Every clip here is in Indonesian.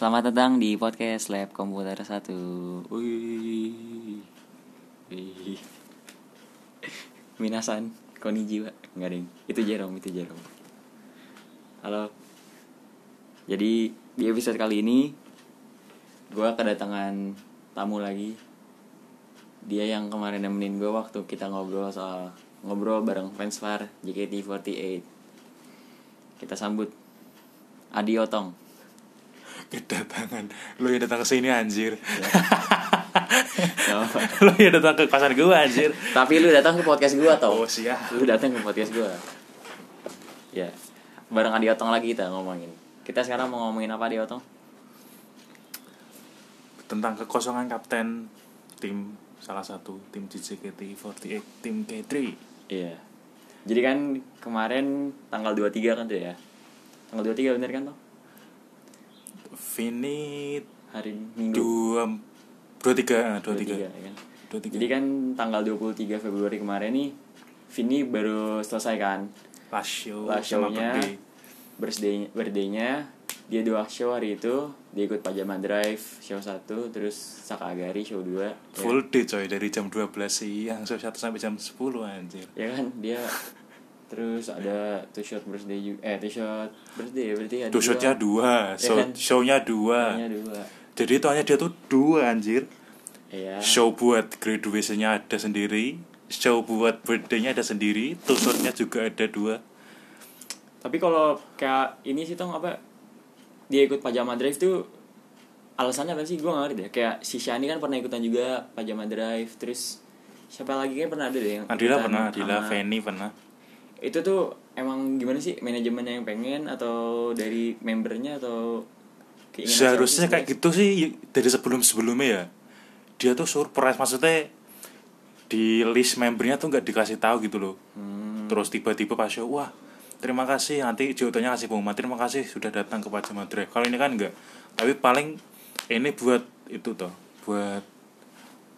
Selamat datang di podcast Lab Komputer 1 Wih. Wih Minasan Konnichiwa Enggak ding. Itu Jerome Itu Jerome. Halo. Jadi di episode kali ini Gue kedatangan tamu lagi. Dia yang kemarin nemenin gue waktu kita ngobrol soal Ngobrol bareng fansfar JKT48 Kita sambut. Adi Otong kedatangan. Lu yang datang ke sini anjir. Apa. lu yang datang ke kosan gue anjir. Tapi lu datang ke podcast gua tau oh siap. Lu datang ke podcast gua. Ya. Bareng Adi Otong lagi kita ngomongin. Kita sekarang mau ngomongin apa Adi Otong? tentang kekosongan kapten tim salah satu tim JKT48 tim K3 Iya. Jadi kan kemarin tanggal 23 kan tuh ya Tanggal 23 bener kan tuh? Vini Hari Minggu. dua dua tiga dua 23 tiga. ya kan? Dua tiga. Jadi kan tanggal 23 Februari kemarin nih Vini baru selesai kan? Last show Last show-nya birthday. birthday birthday-nya dia dua show hari itu dia ikut Pajama Drive show 1 terus Sakagari show 2 ya, full day coy dari jam 12 siang show 1 sampai jam 10 anjir. Ya kan? Dia terus ada two shot birthday juga eh two shot birthday ya berarti ada Two shotnya dua, Ya show, kan? show-nya dua. Dua Jadi itu hanya dia tuh dua anjir. iya Show buat graduation-nya ada sendiri, show buat birthday-nya ada sendiri, two shot-nya juga ada dua. tapi kalau kayak ini sih tong apa dia ikut Pajama Drive tuh alasannya apa sih gue gak ngerti deh kayak si Shani kan pernah ikutan juga Pajama Drive terus siapa lagi kan pernah ada deh yang Adila pernah, Adila, sama- Fanny pernah. Itu tuh emang gimana sih? Manajemennya yang pengen atau dari membernya atau Seharusnya kayak gitu sih dari sebelum-sebelumnya ya. Dia tuh surprise maksudnya di list membernya tuh nggak dikasih tahu gitu loh. Hmm, Terus tiba-tiba pas show, wah terima kasih nanti jawabannya kasih pengumuman terima kasih sudah datang ke Pajama Drive kalau ini kan enggak tapi paling ini buat itu toh buat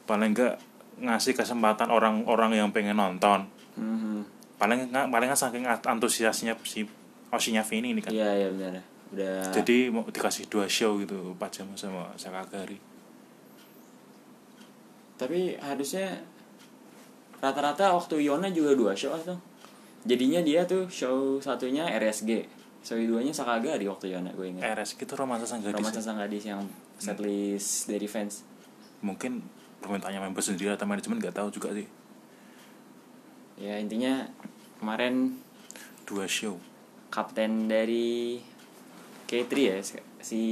paling enggak ngasih kesempatan orang-orang yang pengen nonton. Hmm, paling paling enggak saking antusiasnya si Oshinya Vini ini kan. Iya iya benar. Udah jadi mau dikasih dua show gitu Pajama sama Sakagari. Tapi harusnya rata-rata waktu Yona juga dua show tuh jadinya dia tuh show satunya RSG show duanya Sakagari waktu Yona gue ingat. RS itu romansa sang gadis Romansa? Sang Gadis yang setlist dari fans. Mungkin permintaannya member sendiri atau manajemen nggak tahu juga sih. Ya intinya kemarin dua show. kapten dari K3 ya si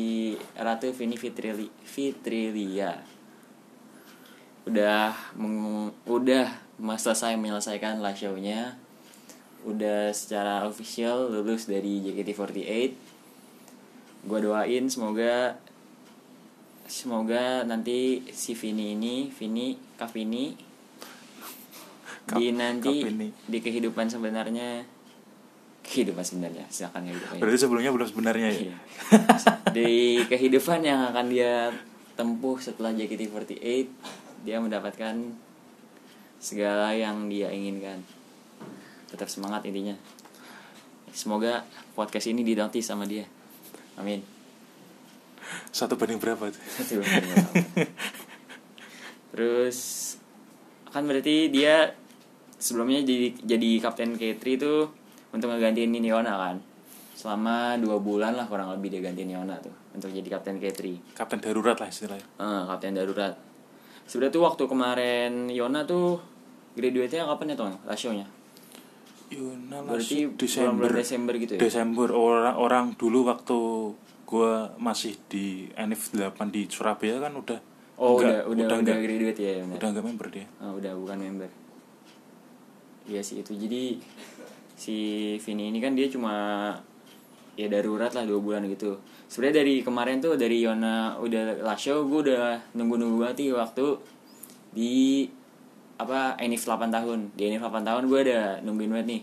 Ratu Vini Fitrili, Fitrilia udah meng, udah mas selesai menyelesaikan live show-nya. Udah secara official lulus dari JKT48 gua doain semoga semoga nanti si Vini ini Vini Kak Vini di nanti Vini. di kehidupan sebenarnya kehidupan sebenarnya silakan ya gitu berarti sebelumnya belum sebenarnya ya? Iya. di kehidupan yang akan dia tempuh setelah JKT48 dia mendapatkan segala yang dia inginkan. Tetap semangat intinya. Semoga podcast ini dinotis sama dia. Amin. Satu banding berapa tuh? Satu, dua, terus kan berarti dia sebelumnya jadi jadi kapten K3 itu untuk ngegantiin Niona kan. Selama dua bulan lah kurang lebih dia gantiin Niona tuh untuk jadi kapten K3 kapten darurat lah istilahnya. Eh, kapten darurat. Sebenarnya tuh waktu kemarin Yona tuh graduate-nya kapan ya tuh rasionya? Yuna berarti Desember bulan Desember. Gitu ya? Desember. Orang orang dulu waktu gua masih di NF 8 di Surabaya kan udah oh enggak- udah udah udah, enggak, graduate ya benar. udah enggak member dia. Oh, udah bukan member. Iya sih itu. Jadi si Vini ini kan dia cuma ya darurat lah dua bulan gitu. Sebenarnya dari kemarin tuh dari Yona udah last show gue udah nunggu-nunggu banget waktu di apa Enif 8 tahun. Di Enif 8 tahun gue ada nungguin banget nih.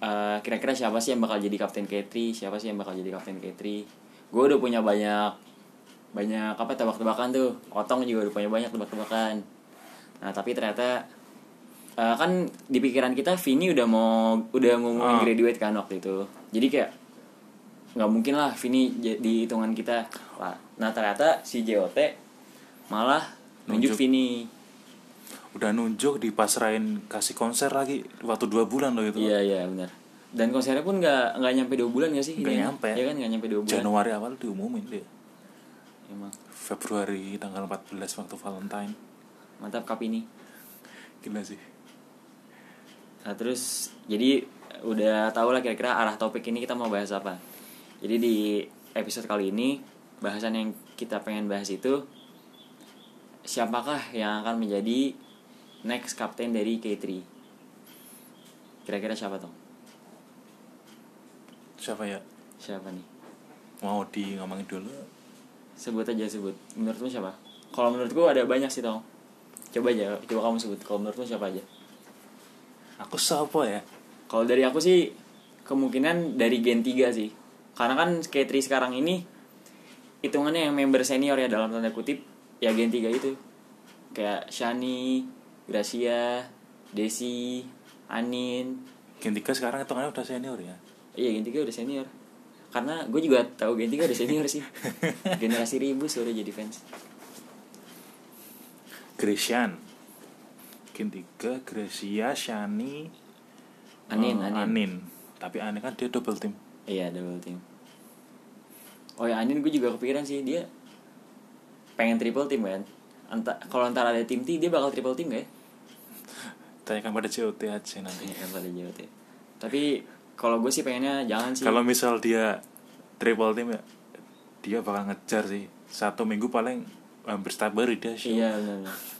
Eh, kira-kira siapa sih yang bakal jadi kapten K3 siapa sih yang bakal jadi kapten K3 gue udah punya banyak banyak apa tebak-tebakan tuh otong juga udah punya banyak tebak-tebakan nah tapi ternyata eh, kan di pikiran kita Vini udah mau udah ngomongin Ah. graduate kan waktu itu. Jadi kayak nggak mungkin lah Vini di hitungan kita. Lah nah ternyata si JOT malah nunjuk Nunjuk. Vini. Udah nunjuk dipasrahin kasih konser lagi. Waktu dua bulan loh itu. Iya iya benar. Dan konsernya pun nggak nggak nyampe dua bulan gak sih? Nggak Ini? nyampe. ya kan nggak nyampe dua bulan. Januari awal diumumin dia. Emang. Februari tanggal 14 waktu Valentine. Mantap kap ini gila sih Nah terus jadi udah tau lah kira-kira arah topik ini kita mau bahas apa. Jadi di episode kali ini bahasan yang kita pengen bahas itu siapakah yang akan menjadi next captain dari K3. Kira-kira siapa Tom? siapa ya Siapa nih? mau di ngomongin dulu Sebut aja sebut. Menurutmu siapa? Kalau menurutku ada banyak sih Tom. Coba aja, coba kamu sebut. Kalau menurutmu siapa aja? Aku siapa ya Kalau dari aku sih kemungkinan dari Gen 3 sih. Karena kan K3 sekarang ini hitungannya yang member senior ya dalam tanda kutip ya Gen 3 itu. Kayak Shani, Gracia, Desi, Anin. Gen 3 sekarang hitungannya udah senior ya Iya Gen 3 udah senior. Karena gue juga tahu Gen 3 udah senior sih. Generasi ribus udah jadi fans. Gresian Gen 3 Gresia Shani Anin, eh, Anin. Anin tapi Anin kan dia double team Iya double team. Oh ya Anin gue juga kepikiran sih dia pengen triple team kan. Anta, kalau ntar ada tim T dia bakal triple team gak ya? tanyakan pada COT aja nanti Iya pada JOT. Tapi kalau gue sih pengennya jangan sih. kalau misal dia triple team ya dia bakal ngejar sih satu minggu paling hampir setiap hari dia show. Iya benar.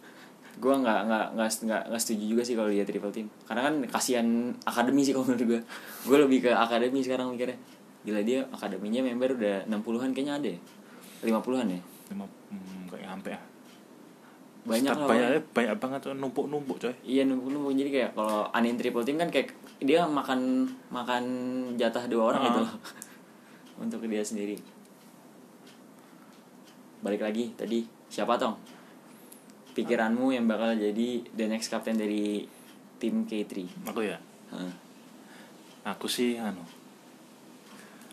Gue nggak nggak nggak nggak setuju juga sih kalau dia triple team. Karena kan kasihan akademi sih kalau menurut gue. Gue lebih ke akademi sekarang mikirnya. Gila dia akademinya member udah 60-an kayaknya ada ya. 50-an ya. Lima, hmm, kayak sampai ya Banyak lah. banyak pokoknya. banyak banget tuh numpuk-numpuk coy Iya numpuk-numpuk jadi kayak kalau anin triple team kan kayak dia makan makan jatah dua orang Ah. gitu loh. untuk dia sendiri. Balik lagi tadi siapa tong? Pikiranmu yang bakal jadi the next captain dari tim K3. aku ya Hah. aku sih anu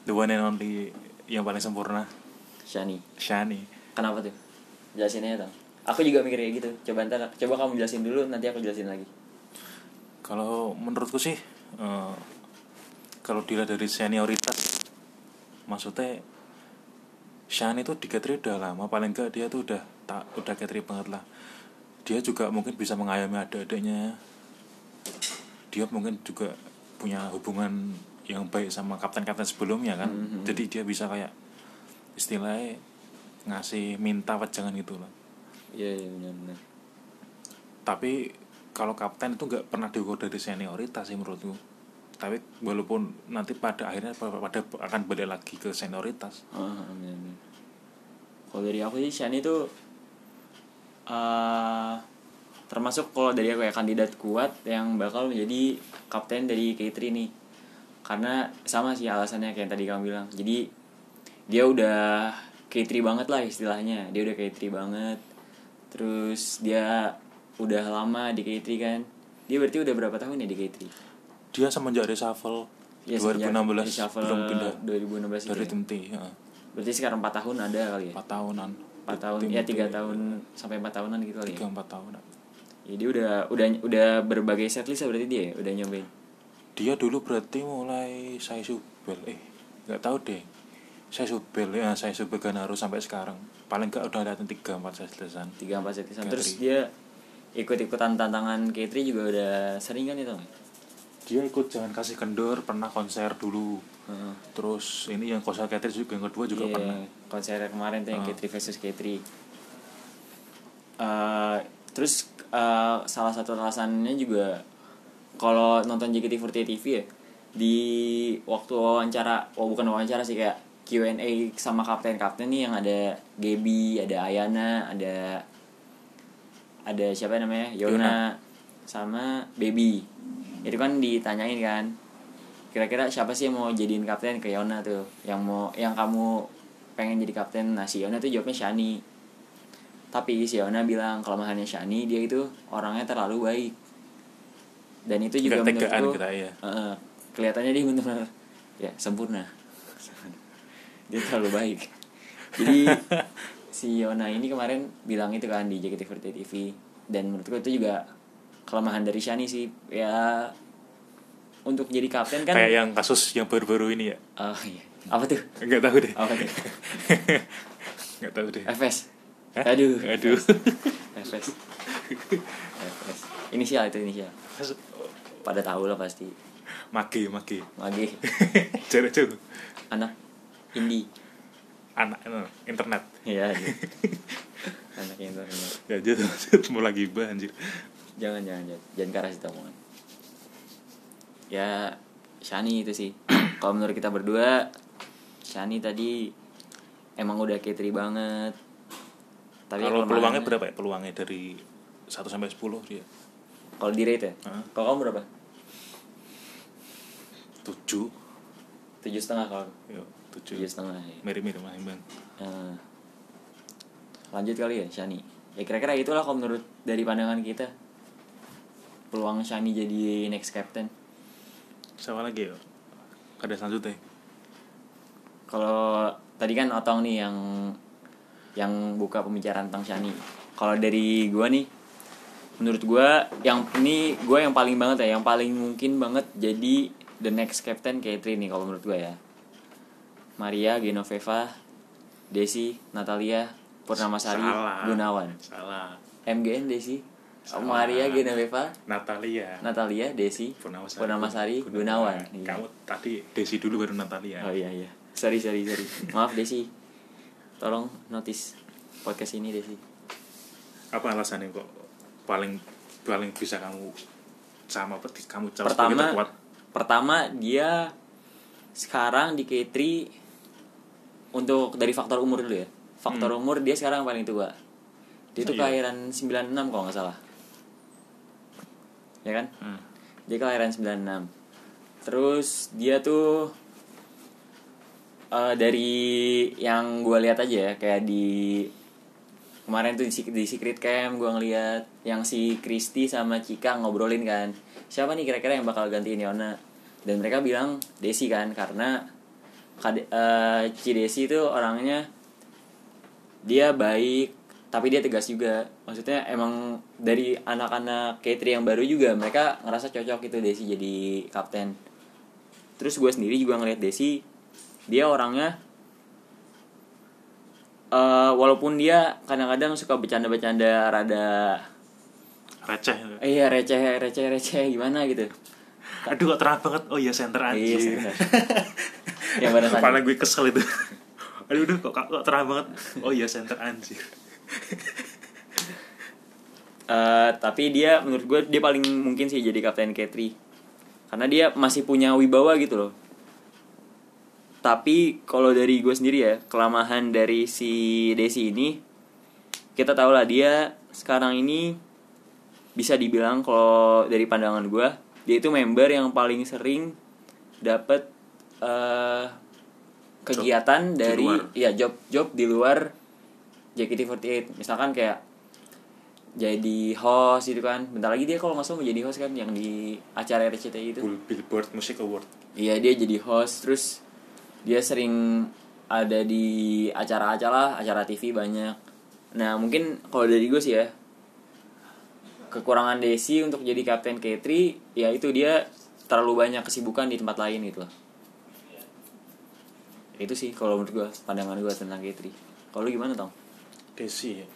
the one and only yang paling sempurna Shani. Shani Kenapa tuh? Jelasin aja tong. Aku juga mikir kayak gitu. Coba ntar coba kamu jelasin dulu nanti aku jelasin lagi. kalau menurutku sih eh, kalau dilihat dari senioritas maksudnya Shani itu di Katri udah lama paling enggak dia tuh udah tak udah Katri banget lah dia juga mungkin bisa mengayomi adik-adiknya dia mungkin juga punya hubungan yang baik sama kapten-kapten sebelumnya kan Mhm. jadi dia bisa kayak istilahnya ngasih minta wejangan gitu lah Iya iya benar-benar. tapi kalau kapten itu nggak pernah diukur dari senioritas sih menurutku tapi walaupun nanti pada akhirnya pada akan balik lagi ke senioritas Ah, ah, benar-benar. Kalau dari aku sih Shani itu eh termasuk kalau dari aku ya kandidat kuat yang bakal menjadi kapten dari K3 nih. Karena sama sih alasannya kayak yang tadi kamu bilang. Jadi dia udah K3 banget lah istilahnya. Dia udah K3 banget. Terus dia udah lama di K3 kan. Dia berarti udah berapa tahun ya di K3? dia semenjak reshuffle Ya, semenjak 2016 reshuffle belum pindah 2016 itu dari ya. tim T ya. Berarti sekarang 4 tahun ada kali ya? 4 tahunan 4 tahun Tim ya tiga tahun sampai 4 tahunan gitu kali ya. 3 4 tahun Ya, dia udah udah udah berbagai setlist ya berarti dia ya? udah nyobain. dia dulu berarti mulai saya subel eh nggak tahu deh saya subel ya saya subel harus sampai sekarang paling nggak udah ada tiga empat 3 4 setlisan K3. terus dia ikut-ikutan tantangan K3 juga udah sering kan itu. dia ikut jangan kasih kendor pernah konser dulu Heeh. terus ini yang konser Catherine juga yang kedua juga Iya, pernah konser kemarin tuh yang Ah. K3 versus K3. Eh, terus eh, salah satu alasannya juga kalau nonton JKT48 TV ya di waktu wawancara, oh bukan wawancara sih kayak Q&A sama kapten-kapten nih yang ada Gaby, ada Ayana, ada ada siapa namanya Yona, Yona. sama Baby itu kan ditanyain kan kira-kira siapa sih yang mau jadiin kapten ke Yona tuh yang mau yang kamu pengen jadi kapten. Nah si Yona tuh jawabnya Shani. Tapi si Yona bilang kelemahannya Shani dia itu orangnya terlalu baik. Dan itu juga tegaan menurutku kita, iya. eh, kelihatannya dia benar-benar ya sempurna. Dia terlalu baik. Jadi si Yona ini kemarin bilang itu kan di JKT48 TV dan menurut gue itu juga kelemahan dari Shani sih. Ya untuk jadi kapten kan kayak yang kasus yang baru-baru ini ya? Oh iya apa tuh? Nggak tahu deh. Apa tuh? Nggak tahu deh. FS Hah? aduh. Aduh. FS FS inisial itu inisial. Pada tahu lah pasti. Maki maki lagi jarak jauh. Anak indie. Anak anak, internet. Iya, iya. anak internet. Ya jadi mau lagi bah anjir. Jangan jangan jangan. Jangan keras itu omongan. Ya Shani itu sih. Kalau menurut kita berdua Shani tadi emang udah ketri banget. Tapi kalau peluangnya berapa ya? Peluangnya dari 1 sampai 10 dia. Kalau di rate ya? Hah? kalau kamu berapa? 7 tujuh setengah kalau Yo, tujuh. 7 setengah ya. mirip-mirip lah Bang. Eh, lanjut kali ya Shani. Ya kira-kira itulah kalau menurut dari pandangan kita. Peluang Shani jadi next captain. Siapa lagi ya? Ada selanjutnya Kalau tadi kan Otong nih yang yang buka pembicaraan tentang Shani. Kalau dari gua nih menurut gua yang ini gua yang paling banget ya, yang paling mungkin banget jadi the next captain K3 nih kalau menurut gua ya. Maria, Genoveva, Desi, Natalia, Purnamasari, Salah. Gunawan. salah MGN Desi, Salah. Maria, Genoveva, Natalia Natalia, Desi, Purnamasari, Purnamasari, Gunawan. Iya. kamu tadi Desi dulu baru Natalia Oh iya iya. Sorry sorry sorry. Maaf Desi. Tolong notice podcast ini Desi. apa alasannya kok paling paling bisa kamu sama apa kamu cawe Pertama kuat pertama dia sekarang di K3 untuk dari faktor umur dulu ya. Faktor umur dia sekarang paling tua. Dia tuh Iya. kelahiran 96 kalau nggak salah. Ya kan? Hmm. Dia kelahiran 96 Terus dia tuh eh, Dari yang gue lihat aja ya Kayak di Kemarin tuh di, di Secret Camp gue ngeliat Yang si Kristi sama Cika ngobrolin kan Siapa nih kira-kira yang bakal gantiin Yona? Dan mereka bilang Desi kan Karena Kade, eh, Ci Desi itu orangnya Dia baik Tapi dia tegas juga. Maksudnya emang Dari anak-anak K3 yang baru juga Mereka ngerasa cocok itu Desi jadi kapten. Terus gue sendiri juga ngeliat Desi Dia orangnya eh Walaupun dia kadang-kadang suka bercanda-bercanda Rada receh. Eh iya receh, receh, receh Gimana gitu. Aduh kok terang banget. Oh iya center Iya, anjir center. Pada saat Kepala gue kesel itu. Aduh udah kok, kok terang banget. Oh iya center anjir Eh, tapi dia menurut gue dia paling mungkin sih jadi kapten K3 karena dia masih punya wibawa gitu loh tapi kalau dari gue sendiri ya kelemahan dari si Desi ini kita tahu lah dia sekarang ini bisa dibilang kalau dari pandangan gue dia itu member yang paling sering dapat eh kegiatan di dari luar. ya job job di luar JKT48 misalkan kayak jadi host gitu kan. Bentar lagi dia kalau nggak salah mau jadi host kan yang di acara RCTI itu. Billboard Music Award. Iya dia jadi host. Terus dia sering ada di acara-acara acara TV banyak. Nah mungkin kalau dari gue sih ya kekurangan Desi untuk jadi kapten K3 ya itu dia terlalu banyak kesibukan di tempat lain gitu loh. Itu sih kalau menurut gue pandangan gue tentang K3 kalau lu gimana tong? Desi ya.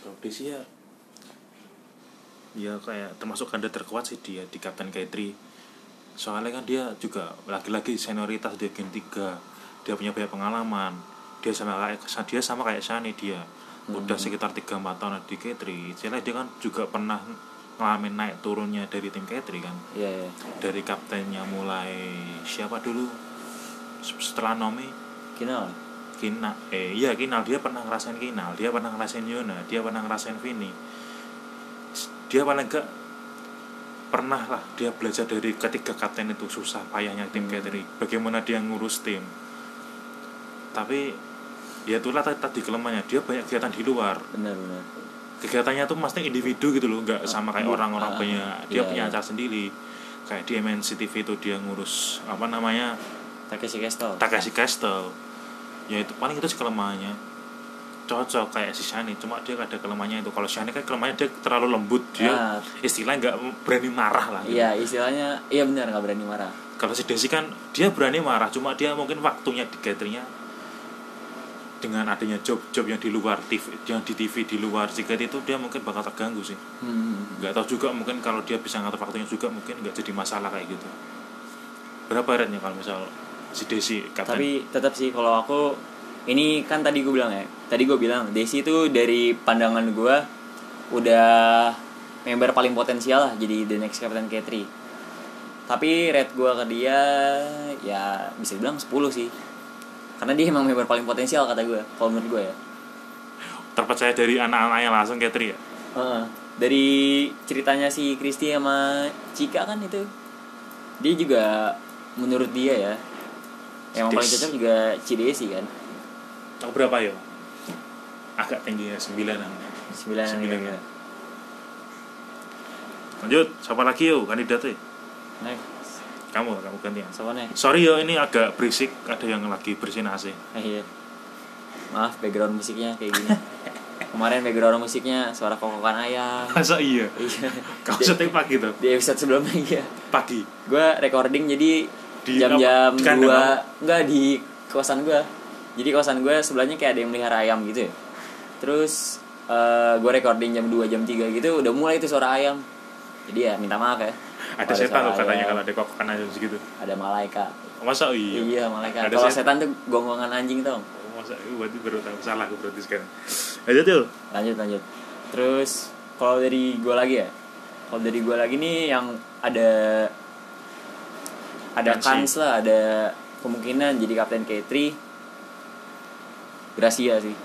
Kalau Desi ya ya kayak termasuk ganda terkuat sih dia di Kapten K3 soalnya kan dia juga lagi-lagi senioritas dia gen 3 dia punya banyak pengalaman. Dia sama kayak dia sama kayak Shani dia. Udah sekitar 3 4 tahun di K3 jadi dia kan juga pernah ngalamin naik turunnya dari tim K3 kan. Iya iya. Dari kaptennya mulai siapa dulu? Setelah Nomi? Kinal. Kina eh iya Kinal. Dia pernah ngerasain Kinal. Dia pernah ngerasain Yona dia pernah ngerasain Vini. Dia paling enggak pernah lah dia belajar dari ketiga kapten itu susah payahnya tim Hmm. K3 bagaimana dia ngurus tim. Tapi ya itulah tadi, kelemahannya dia banyak kegiatan di luar. Benar benar. Kegiatannya tuh pasti individu gitu loh nggak sama kayak Bu- orang-orang ah, punya dia iya, punya iya. acara sendiri. Kayak di MNC TV itu dia ngurus apa namanya? Takeshi Castle. Takashi Castle. Ya itu paling itu sih kelemahannya cocok kayak si Shani. Cuma dia ada kelemahannya itu. Kalau Shani kan kelemahannya dia terlalu lembut. Dia Ah. istilahnya nggak berani marah lah gitu. iya istilahnya iya benar nggak berani marah. Kalau si Desi kan dia berani marah. Cuma dia mungkin waktunya di gathering-nya dengan adanya job-job yang di luar TV yang di TV di luar jika itu dia mungkin bakal terganggu sih. Hmm. tahu juga mungkin kalau dia bisa ngatur waktunya juga mungkin nggak jadi masalah kayak gitu. Berapa rate kalau misal si Desi kapten? Tapi tetap sih kalau aku ini kan tadi gue bilang ya tadi gue bilang Desi itu dari pandangan gue udah member paling potensial lah jadi the next Captain K3 tapi rate gue ke dia ya bisa dibilang 10 sih. Karena dia emang member paling potensial kata gue kalau menurut gue ya. Terpercaya dari anak-anaknya langsung Katri ya? Heeh. dari ceritanya si Kristi sama Cika kan itu dia juga menurut dia ya yang paling cocok juga Cidesi kan oh, berapa ya agak tinggi ya sembilanan sembilan Sembilan, ya. lanjut siapa lagi yo? Kandidatnya next. Kamu kamu gantian. Siapa next? Sorry yo ini agak berisik. Ada yang lagi bersihin AC Ah, iya. Maaf background musiknya kayak gini. Kemarin background musiknya suara kokokan ayam. Masa iya? Iya. Di- syuting pagi tuh. Di episode sebelumnya iya. Pagi? Gue recording jadi Di jam-jam dua. enggak di kosan gue jadi kosan gue sebelahnya kayak ada yang melihara ayam gitu ya. Terus gue recording jam 2 jam 3 gitu udah mulai itu suara ayam. Jadi ya minta maaf ya. Ada setan loh katanya ayam, kalau ada kokokan aja segitu. Ada malaikat. Masa? Iya. Iya, malaikat. Ada kalau set- setan tuh gonggongan anjing tau Oh, masa? Iya berarti baru tahu. Salah aku berarti sekarang. Lanjut yuk lanjut lanjut. Terus kalau dari gue lagi ya? Kalau dari gue lagi nih yang ada ada kans lah ada kemungkinan jadi kapten K3 Gracia sih.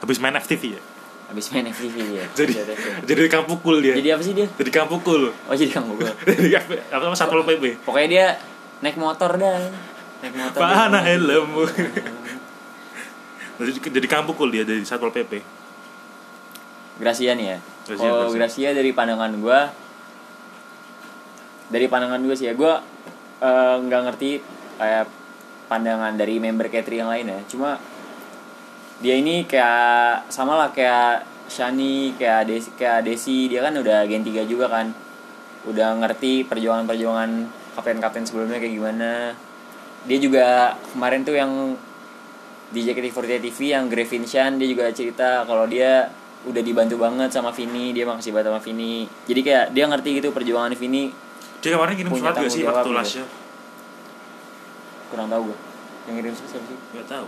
Habis main FTV ya? Habis main FTV ya jadi jadi kamu pukul dia? Jadi apa sih dia? Jadi kamu pukul oh jadi gue jadi apa apa satpol pp pokoknya dia naik motor dah. Naik motor. Pana helm. jadi jadi kamu pukul dia dari satpol pp. Gracia nih ya. Gracia, oh Gracia. Gracia dari pandangan gue dari pandangan gue sih ya gue eh, nggak ngerti kayak pandangan dari member K3 yang lain ya. Cuma dia ini kayak sama lah kayak Shani kayak Desi, kayak Desi dia kan udah Gen 3 juga kan. Udah ngerti perjuangan-perjuangan kapten-kapten sebelumnya kayak gimana. Dia juga kemarin tuh yang di JKT48 TV yang Grevin Shan dia juga cerita kalau dia udah dibantu banget sama Vini dia makasih banget sama Vini. Jadi kayak dia ngerti gitu perjuangan Vini. Dia kemarin kirim surat gak sih waktu jawab lasnya? kurang tahu gue yang ngirim siapa sih? Gak tahu.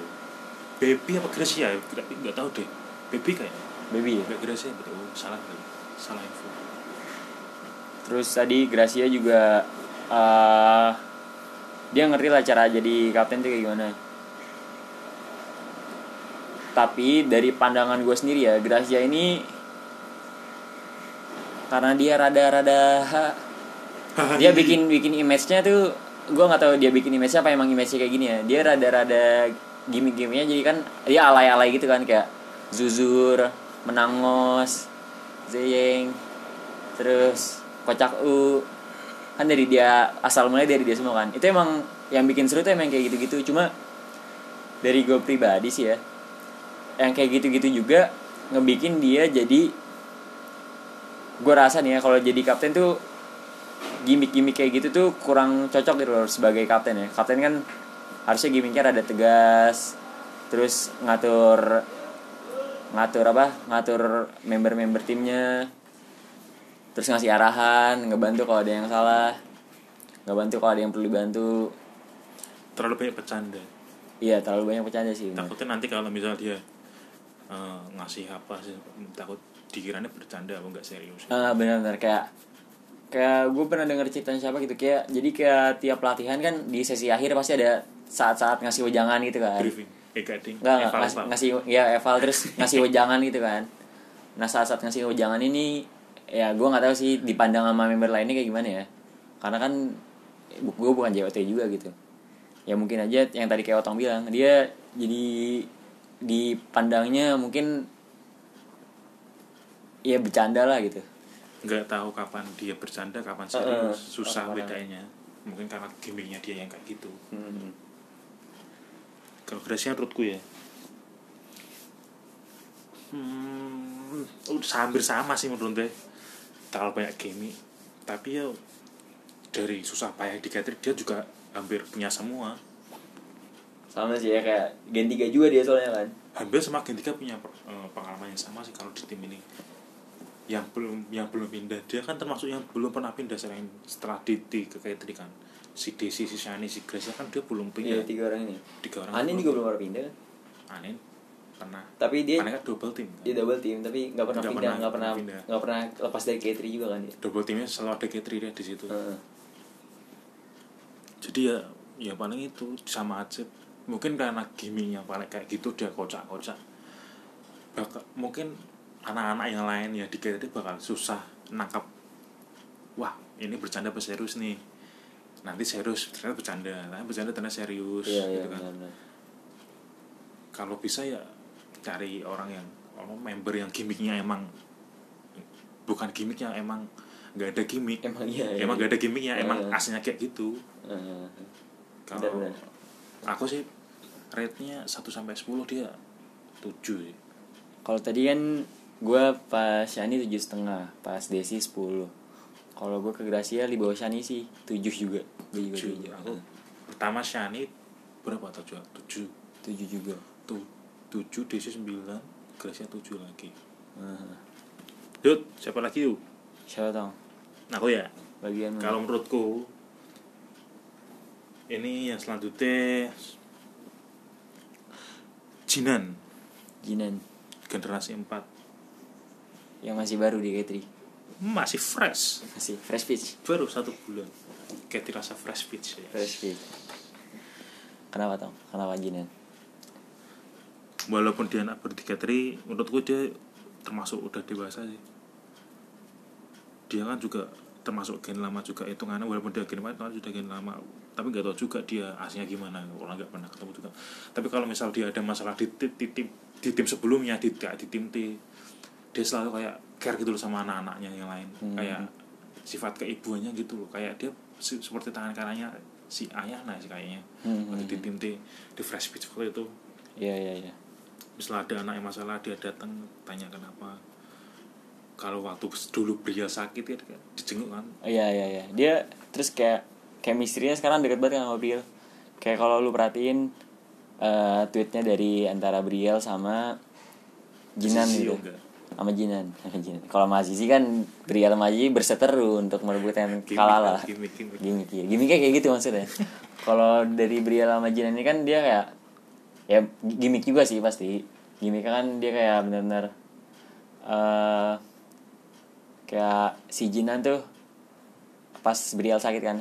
Baby apa Gracia ya? Gak, gak tahu deh. Baby kayak baby ya Gak Gracia betul. Oh, salah kali. Salah info. terus tadi Gracia juga eh dia ngerti lah cara jadi kapten tuh kayak gimana tapi dari pandangan gue sendiri ya Gracia ini karena dia rada-rada dia bikin bikin image-nya tuh gue nggak tahu dia bikin image-nya apa emang image-nya kayak gini ya dia rada-rada gimmick-gimmicknya jadi kan dia alay-alay gitu kan kayak zuzur menangos zeyeng terus kocak u. Kan dari dia asal mulai dari dia semua kan. Itu emang yang bikin seru tuh emang kayak gitu-gitu. Cuma dari gue pribadi sih ya yang kayak gitu-gitu juga ngebikin dia jadi gue rasa nih ya kalau jadi kapten tuh gimmick-gimmick kayak gitu tuh kurang cocok gitu loh sebagai kapten ya. Kapten kan harusnya gimmicknya rada tegas terus ngatur ngatur apa ngatur member-member timnya terus ngasih arahan ngebantu kalau ada yang salah ngebantu kalau ada yang perlu dibantu Terlalu banyak bercanda. iya terlalu banyak bercanda sih bener. Takutnya nanti kalau misal dia eh, ngasih apa sih takut dikiranya bercanda apa enggak serius. Ah benar-benar kayak kayak gue pernah denger cerita siapa gitu kayak jadi kayak tiap pelatihan kan di sesi akhir pasti ada saat-saat ngasih wejangan gitu kan. Briefing. Eh enggak Eval, ngasih, eval. ngasih ya eval terus ngasih wejangan gitu kan. Nah saat-saat ngasih wejangan ini ya gue nggak tahu sih dipandang sama member lainnya kayak gimana ya. Karena kan gue bukan JOT juga gitu. Ya mungkin aja yang tadi kayak Otong bilang dia jadi dipandangnya mungkin ya bercanda lah gitu. Nggak tahu kapan dia bercanda kapan serius susah Kapan- bedanya. Mungkin karena gimmicknya dia yang kayak gitu. Hmm. Kalau Gracia menurutku ya. Hmm, udah hampir sama sih menurut gue terlalu banyak gimmick tapi ya dari susah payah di Katri dia juga hampir punya semua. Sama sih ya kayak Gen 3 juga dia soalnya kan. Hampir sama Gen 3 punya eh, pengalaman yang sama sih kalau di tim ini. Yang belum yang belum pindah dia kan termasuk yang belum pernah pindah selain setelah ke Katri kan si Desi si Shani si Gracia kan dia belum iya pindah tiga orang ini. Tiga orang Anin juga belum pernah pindah. Kan Anin pernah. Tapi dia Anin kan double team kan? dia double team tapi nggak pernah Nggak pindah nggak pernah nggak pernah pernah lepas dari K3 juga kan dia? Double teamnya selalu ada Katri dia di situ. Heeh. jadi ya ya paling itu sama aja. Mungkin karena gimmicknya paling kayak gitu dia kocak-kocak. Bakal mungkin anak-anak yang lain ya di Katri bakal susah nangkap wah ini bercanda apa serius nih nanti serius ternyata bercanda. Nah, bercanda ternyata serius iya iya gitu kan. benar-benar. Kalau bisa ya cari orang yang orang member yang gimmicknya emang bukan gimmick yang emang nggak ada gimmick. Emang iya, iya. Emang nggak ada gimmicknya emang Iya. aslinya kayak gitu. Heeh. kalau aku sih rate-nya 1 sampai 10 dia 7 sih. Kalau tadi kan gue pas Shani tujuh setengah, pas Desi 10 Kalau gue ke Gracia di bawah Shani sih 7 juga. Gue juga 7. 7. Aku pertama Shani berapa tuh? 7. 7 juga. Tuh 7 DC 9, Gracia 7 lagi. Yuk, siapa lagi yuk? Siapa tau? Aku ya. Bagian? Kalau menurutku ini yang selanjutnya Jinan Jinan generasi 4 yang masih baru di K3 masih fresh. Masih fresh pitch baru satu bulan. Kayak dirasa fresh pitch ya. fresh pitch kenapa tau kenapa Jinan walaupun dia anak berdikatri menurutku dia termasuk udah dewasa sih. Dia kan juga termasuk gen lama juga hitungannya. Walaupun dia gen lama itu kan sudah gen lama. Tapi nggak tahu juga dia aslinya gimana. Orang nggak pernah ketemu juga. Tapi kalau misal dia ada masalah di, di, di tim di tim sebelumnya di di tim T dia selalu kayak care gitu loh sama anak-anaknya yang lain. Hmm. kayak sifat keibuannya gitu loh. Kayak dia si- seperti tangan kanannya si ayahnya sih kayaknya. Hmm, waktu di tim T di fresh pitch waktu itu. Iya iya iya. Misalnya ada anak yang masalah dia datang tanya kenapa. Kalau waktu dulu beliau sakit ya dijenguk kan. Iya iya iya. Dia terus kayak chemistry-nya sekarang deket banget kan sama Briel kayak kalau lu perhatiin eh, tweetnya dari antara Briel sama Jinan Sisi gitu. enggak. Sama Jinan sama Jinan. Kalau sama Azizi kan Briel sama Azizi berseteru untuk merebutkan Gimik kalah lah, lah. gimik, gimik. gimmick ya gimmicknya kayak gitu maksudnya. Kalau dari Briel sama Jinan ini kan dia kayak ya gimmick juga sih pasti. Gimmicknya kan dia kayak benar-benar eh kayak si Jinan tuh pas Briel sakit kan.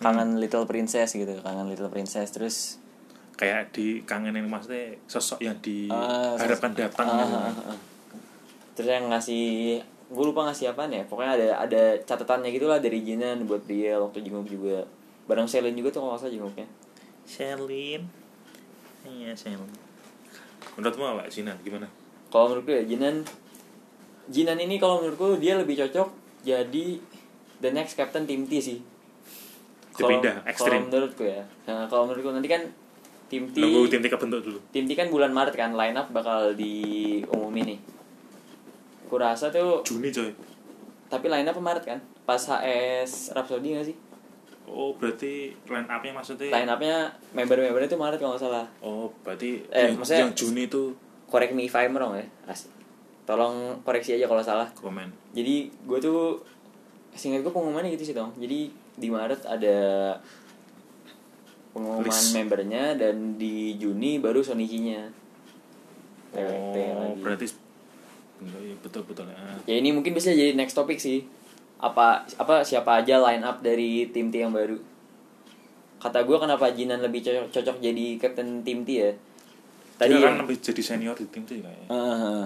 Kangen Little Princess gitu kangen Little Princess. Terus kayak dikangenin maksudnya sosok yang Ah, diharapkan sos- datang gitu. ah, ah, ah. Terus yang ngasih gue lupa ngasih apa ya pokoknya ada ada catatannya gitulah dari Jinan buat Briel waktu jenguk juga. Bareng Selin juga tuh kalau nggak salah jenguknya. Shelin iya Shelin menurutmu apa Sinan gimana? Kalau menurutku ya Jinan Jinan ini kalau menurutku dia lebih cocok jadi the next captain tim T sih. Dia kalau ekstrim. menurutku ya. Nah, kalau menurutku nanti kan tim T nunggu tim tiga bentuk dulu. Tim T kan bulan Maret kan line up bakal diumumin nih kurasa tuh Juni coy. Tapi line up Maret kan? Pas HS Rhapsody gak sih? Oh berarti line up nya maksudnya line upnya member-membernya tuh Maret kalau nggak salah. Oh berarti Eh, yang, maksudnya- yang Juni itu correct me if I'm wrong ya Asik. tolong koreksi aja kalau salah. Komen. Jadi gue tuh singkat gue pengumumannya gitu sih dong jadi di Maret ada pengumuman List. membernya dan di Juni baru Sonichi-nya TWT oh lagi. berarti betul betul ya. ya ini mungkin bisa jadi next topic sih. Apa apa siapa aja line up dari tim T yang baru? Kata gue kenapa Jinan lebih cocok, cocok jadi captain tim T ya? Tadi tadi kan yang- lebih jadi senior di tim ya. Kayaknya Heeh.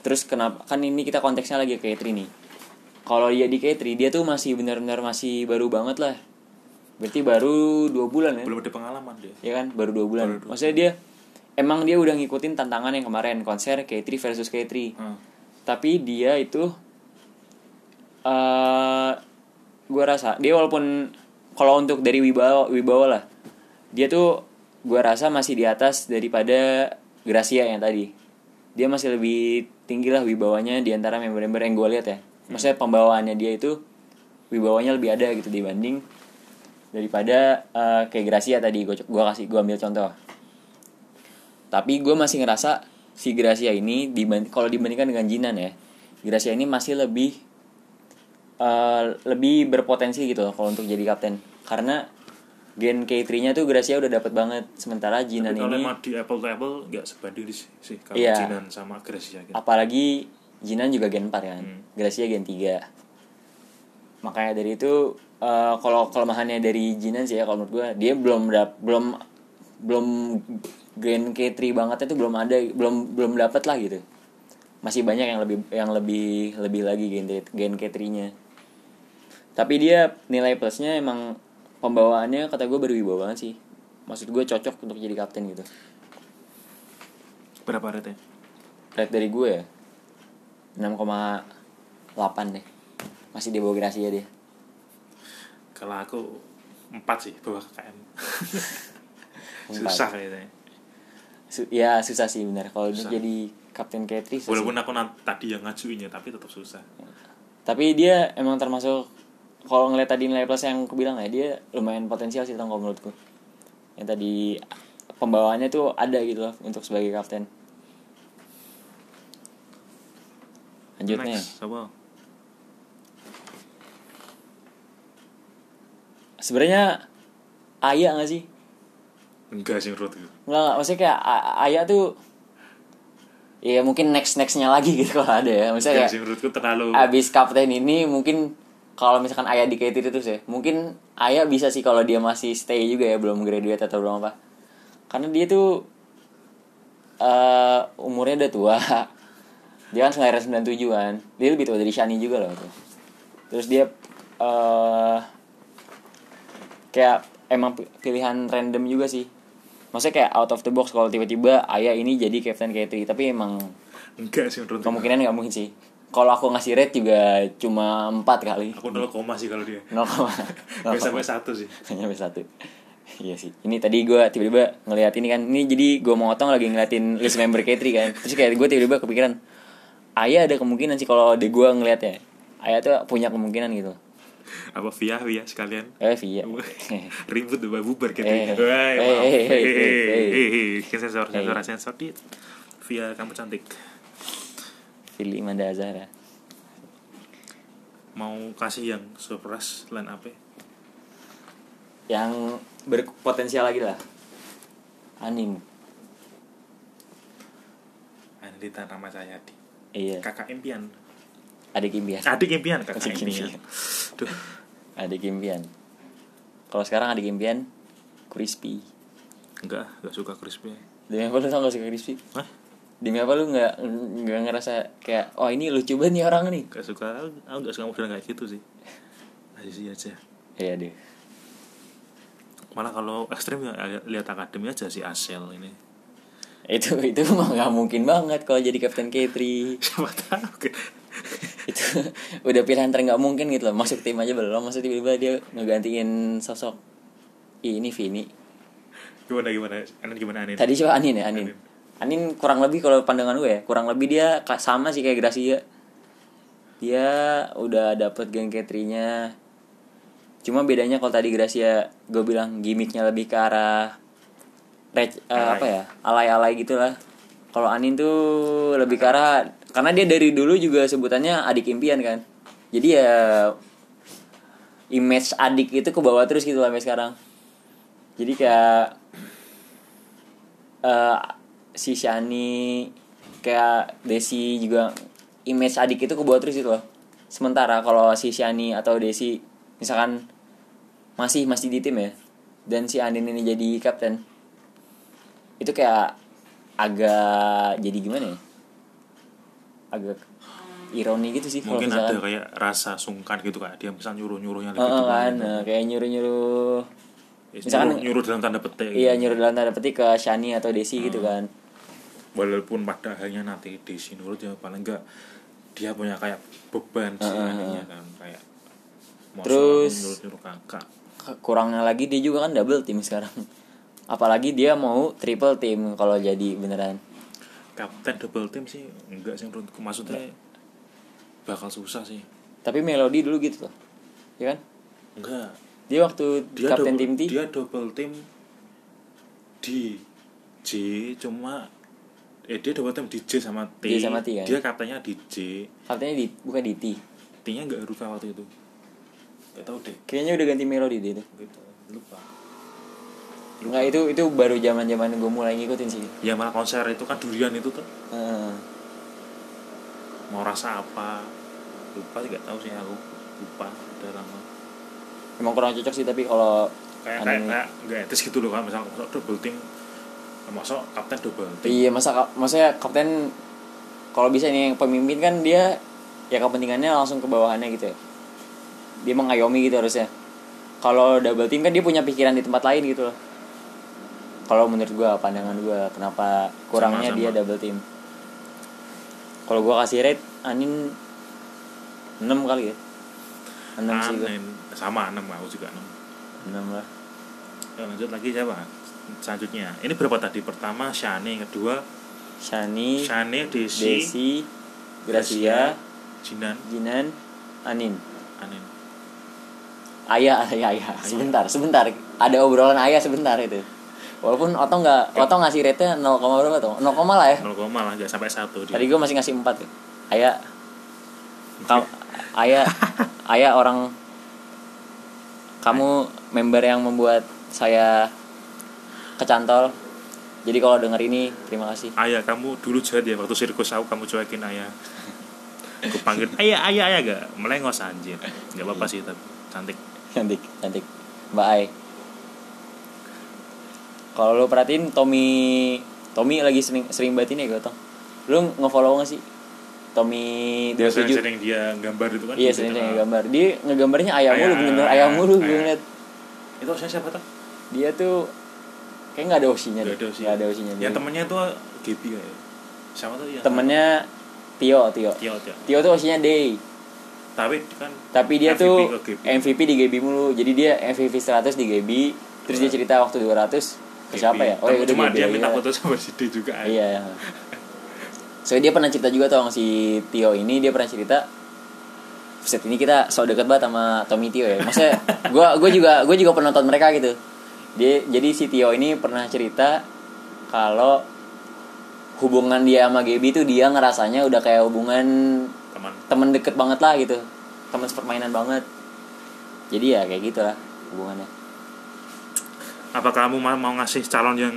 terus kenapa kan ini kita konteksnya lagi ke K3 nih. Kalau dia di K3 dia tuh masih benar-benar masih baru banget lah. Berarti baru dua bulan ya? Belum ada pengalaman dia. Ya kan? Baru dua bulan. Baru dua maksudnya dia emang dia udah ngikutin tantangan yang kemarin konser K3 versus K3 Hmm. tapi dia itu eh gue rasa dia walaupun kalau untuk dari wibawa wibawa lah dia tuh gua rasa masih di atas daripada Gracia yang tadi. Dia masih lebih tinggi lah wibawanya di antara member-member yang gue lihat ya. Maksudnya pembawaannya dia itu wibawanya lebih ada gitu dibanding daripada eh, kayak Gracia tadi. Gue gua kasih gua ambil contoh tapi gue masih ngerasa si Gracia ini diban- kalau dibandingkan dengan Jinan ya Gracia ini masih lebih eh, lebih berpotensi gitu loh kalau untuk jadi kapten karena gen K3 nya tuh Gracia udah dapat banget sementara Jinan Tapi kalau ini di apple to apple nggak sebanding sih, kalau Iya. Jinan sama Gracia gitu. apalagi Jinan juga gen 4 kan Hmm. Gracia gen 3 makanya dari itu eh, kalau kelemahannya dari Jinan sih ya kalau menurut gue dia belum belum belum gen K3 bangetnya tuh belum ada belum belum dapat lah gitu. Masih banyak yang lebih yang lebih lebih lagi gen gen K3 nya. Tapi dia nilai plusnya emang pembawaannya kata gue berwibawa banget sih. Maksud gue cocok untuk jadi kapten gitu. Berapa rate rate dari gue ya 6,8 deh. Masih di bawah Gracia dia. Kalau aku empat sih bawah KKM. Empat. Susah kayaknya. Su- ya susah sih benar. Kalau jadi kapten K3 susah Walaupun sih. aku tadi yang ngajuinnya tapi tetap susah. tapi dia emang termasuk kalau ngeliat tadi nilai plus yang aku bilang ya dia lumayan potensial sih kalau menurutku. Yang tadi pembawaannya tuh ada gitu loh untuk sebagai kapten. Lanjutnya. Next, sebenarnya Aya gak sih Enggak sih menurutku. Enggak, enggak. maksudnya kayak A- Aya tuh ya mungkin next nextnya lagi gitu kalau ada ya. Maksudnya Enggak kayak sih menurutku terlalu abis kapten ini mungkin kalau misalkan Aya di K3 terus ya mungkin Aya bisa sih kalau dia masih stay juga ya belum graduate atau belum apa. Karena dia tuh eh umurnya udah tua. Dia kan 97 kan dia lebih tua dari Shani juga loh tuh terus dia eh kayak emang pi- pilihan random juga sih maksudnya kayak out of the box kalau tiba-tiba Aya ini jadi captain K3 tapi emang enggak sih menurutku. kemungkinan nggak mungkin sih. Kalau aku ngasih rate juga cuma 4 kali. Aku 0 koma sih kalau dia. 0, Nggak sampai satu sih. sampai satu. Iya sih. Ini tadi gue tiba-tiba ngeliat ini kan. Ini jadi gue mau otong lagi ngeliatin list member K3 kan. Terus kayak gue tiba-tiba kepikiran Ayah ada kemungkinan sih kalau de gue ngeliatnya. Ayah tuh punya kemungkinan gitu Apa via via sekalian. eh via Ribut udah bubar gitu. Eh, Wah, eh, eh, eh, eh, Eh, eh. eh, eh, eh. sensor sensor Eh. sensor dit. Via kamu cantik. Fili Manda Azhara Mau kasih yang surprise line apa? yang berpotensial lagi lah Anim Anita nama saya di iya kakak impian. Adik impian Adik impian kakak Adik impian. impian. Duh, adik impian kalau sekarang adik impian crispy enggak, enggak suka crispy. demi apa lu tau gak suka crispy Hah? demi apa lu nggak nggak ngerasa kayak oh ini lucu banget nih orang nih Enggak suka, aku enggak suka model kayak gitu sih. Sih aja. iya deh Malah kalau ekstrim ya lihat akademi aja si Asel ini. itu itu mah nggak mungkin banget kalau jadi kapten K3 Siapa tahu. Itu udah pilihan ter nggak mungkin gitu loh masuk tim aja belum maksudnya tiba-tiba dia ngegantiin sosok Ih, ini Vini Gimana gimana? Anin gimana Anin? tadi siapa Anin ya Anin Anin. Anin kurang lebih kalau pandangan gue ya kurang lebih dia sama sih kayak Gracia dia udah dapet geng K3 nya cuma bedanya kalau tadi Gracia gue bilang gimmicknya lebih ke arah rec- Alay. apa ya alay-alay gitulah kalau Anin tuh lebih ke arah karena dia dari dulu juga sebutannya adik impian kan. Jadi ya image adik itu ke bawah terus gitu sampai sekarang. Jadi kayak eh si Shani kayak Desi juga image adik itu ke bawah terus gitu loh. Sementara kalau si Shani atau Desi misalkan masih masih di tim ya dan si Andin ini jadi kapten itu kayak agak jadi gimana ya agak ironi gitu sih kalau Mungkin misalkan. ada kayak rasa sungkan gitu kayak dia misal nyuruh-nyuruhnya Eh, lebih dulu kan. gitu. eh, kayak nyuruh nyuruh Ya, misalkan- nyuruh, nyuruh dalam tanda petik iya gitu. nyuruh dalam tanda petik ke Shani atau Desi gitu kan. Walaupun pada akhirnya nanti di nurut ya paling enggak dia punya kayak beban sih aninya kan kayak Terus- nyuruh nyuruh kakak. kurangnya lagi dia juga kan double team sekarang. Apalagi dia mau triple team kalau jadi beneran kapten double team sih enggak sih menurutku. Maksudnya bakal susah sih. Tapi melodi dulu gitu loh ya kan? Enggak. Dia waktu dia kapten double, tim T? dia double team di J cuma eh dia double team di J sama T. J sama T, kan? dia kaptennya di J. Kaptennya di bukan di T. T nya enggak Rufa waktu itu. Gak tau deh. Kayaknya udah ganti melodi dia tuh gitu lupa Enggak itu itu baru zaman zaman gue mulai ngikutin sih. Ya malah konser itu kan durian itu tuh. Heeh. mau rasa apa? Lupa nggak tahu sih aku. Lupa udah lama. Emang kurang cocok sih tapi kalau kayak Anu kayak kayak nggak etis gitu loh kan misal double team masuk kapten double team? Iya masa maksudnya kapten kalau bisa nih yang pemimpin kan dia ya kepentingannya langsung ke bawahannya gitu ya. Dia mengayomi gitu harusnya. Kalau double team kan dia punya pikiran di tempat lain gitu loh kalau menurut gua pandangan gua kenapa kurangnya Sama, dia sama. double team? Kalau gua kasih rate anin 6 kali ya? 6 sih gua. Anin. sama enam. Aku juga enam. 6 lah. Ya, lanjut lagi siapa? Selanjutnya. Ini berapa tadi? Pertama Shani kedua Shani Shani Desi, Desi Gracia Jinan. Jinan Anin. Anin. Ayah, ayah, ayah. Sebentar, sebentar. Ada obrolan ayah sebentar itu. Walaupun Oto nggak, Oto ngasih rate-nya 0, berapa tuh? 0, lah ya. 0, lah nggak sampai satu dia Tadi gue masih ngasih 4 tuh. Ayah, kamu, ayah, ayah orang, kamu member yang membuat saya kecantol. Jadi kalau denger ini, terima kasih. ayah kamu dulu jahat ya waktu sirkus aku kamu cuekin ayah aku panggil ayah ayah ayah gak melengos anjir nggak apa apa sih tapi cantik Cantik, cantik. Mbak Ai. Kalau lo perhatiin Tommy Tommy lagi sering sering banget ini ya Gotong. Lu nge-follow gak sih? Tommy dia 27 sering-sering dia gambar itu kan Iya sering sering gambar. Dia ngegambarnya ayam mulu bener-bener ayam, mulu gue ngeliat. itu saya siapa tuh Dia tuh kayak nggak ada osinya Gak deh. ada sih Nggak ada osinya. yang temennya tuh Gaby kayak siapa tuh ya Temennya Tio, Tio. Tio Tio Tio tuh osinya Day. tapi kan Tapi dia MVP tuh. MVP di GB mulu. Jadi dia MVP 100 di GB. Terus dia cerita waktu 200 ke siapa ya? Gaby. iya, cuma Gaby dia minta foto sama si D juga ya. Iya. So dia pernah cerita juga tuh sama si Tio ini dia pernah cerita Set ini kita so deket banget sama Tommy Tio ya. Maksudnya gua gua juga gua juga penonton mereka gitu. Dia jadi si Tio ini pernah cerita kalau hubungan dia sama Gaby tuh dia ngerasanya udah kayak hubungan teman temen deket banget lah gitu. Temen sepermainan banget. Jadi ya kayak gitulah hubungannya. Apa kamu mau ngasih calon yang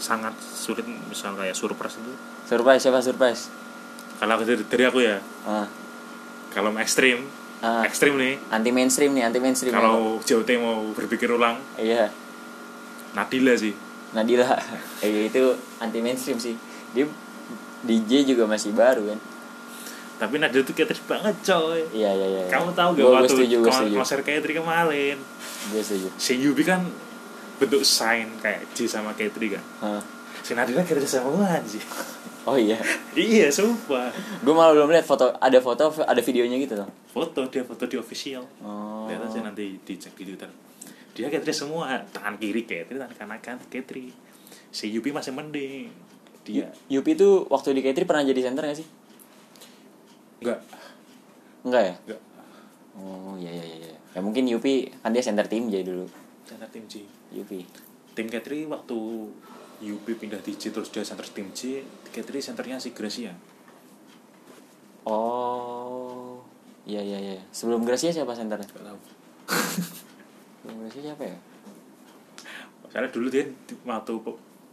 sangat sulit misal kayak surprise itu? Surprise siapa surprise? kalau dari, dari aku ya. Ah, kalau ekstrim ah, ekstrim nih. Anti mainstream nih, anti mainstream. kalau JOT mau berpikir ulang Iya. Nadila sih. Nadila. Eh, itu anti mainstream sih. Dia DJ juga masih baru kan? Tapi Nadila tuh kayak banget coy. Iya iya iya kamu tahu gak waktu konser Katri kemarin? Gue setuju. Si Yubi kan bentuk sign kayak J sama Katri kan. Hah. si Nadila kira sama gue anjir oh iya. Iya sumpah. Gue malah belum lihat foto ada foto ada videonya gitu loh foto dia foto di official. Oh. Lihat aja nanti dicek di twitter. Dia Katri semua tangan kiri Katri tangan kanan kan Katri si Yubi masih mending. Dia Yupi tuh waktu di K3 pernah jadi center gak sih? Enggak enggak ya? Enggak oh iya iya iya. Iya. ya mungkin Yupi kan dia center tim jadi dulu center tim J. Yupi. Tim Katri waktu Yubi pindah di J terus dia center tim J Katri centernya si Gracia. Oh. Iya iya iya. Sebelum Gracia siapa centernya? Enggak tahu. Sebelum Gracia siapa ya? Soalnya dulu dia di- waktu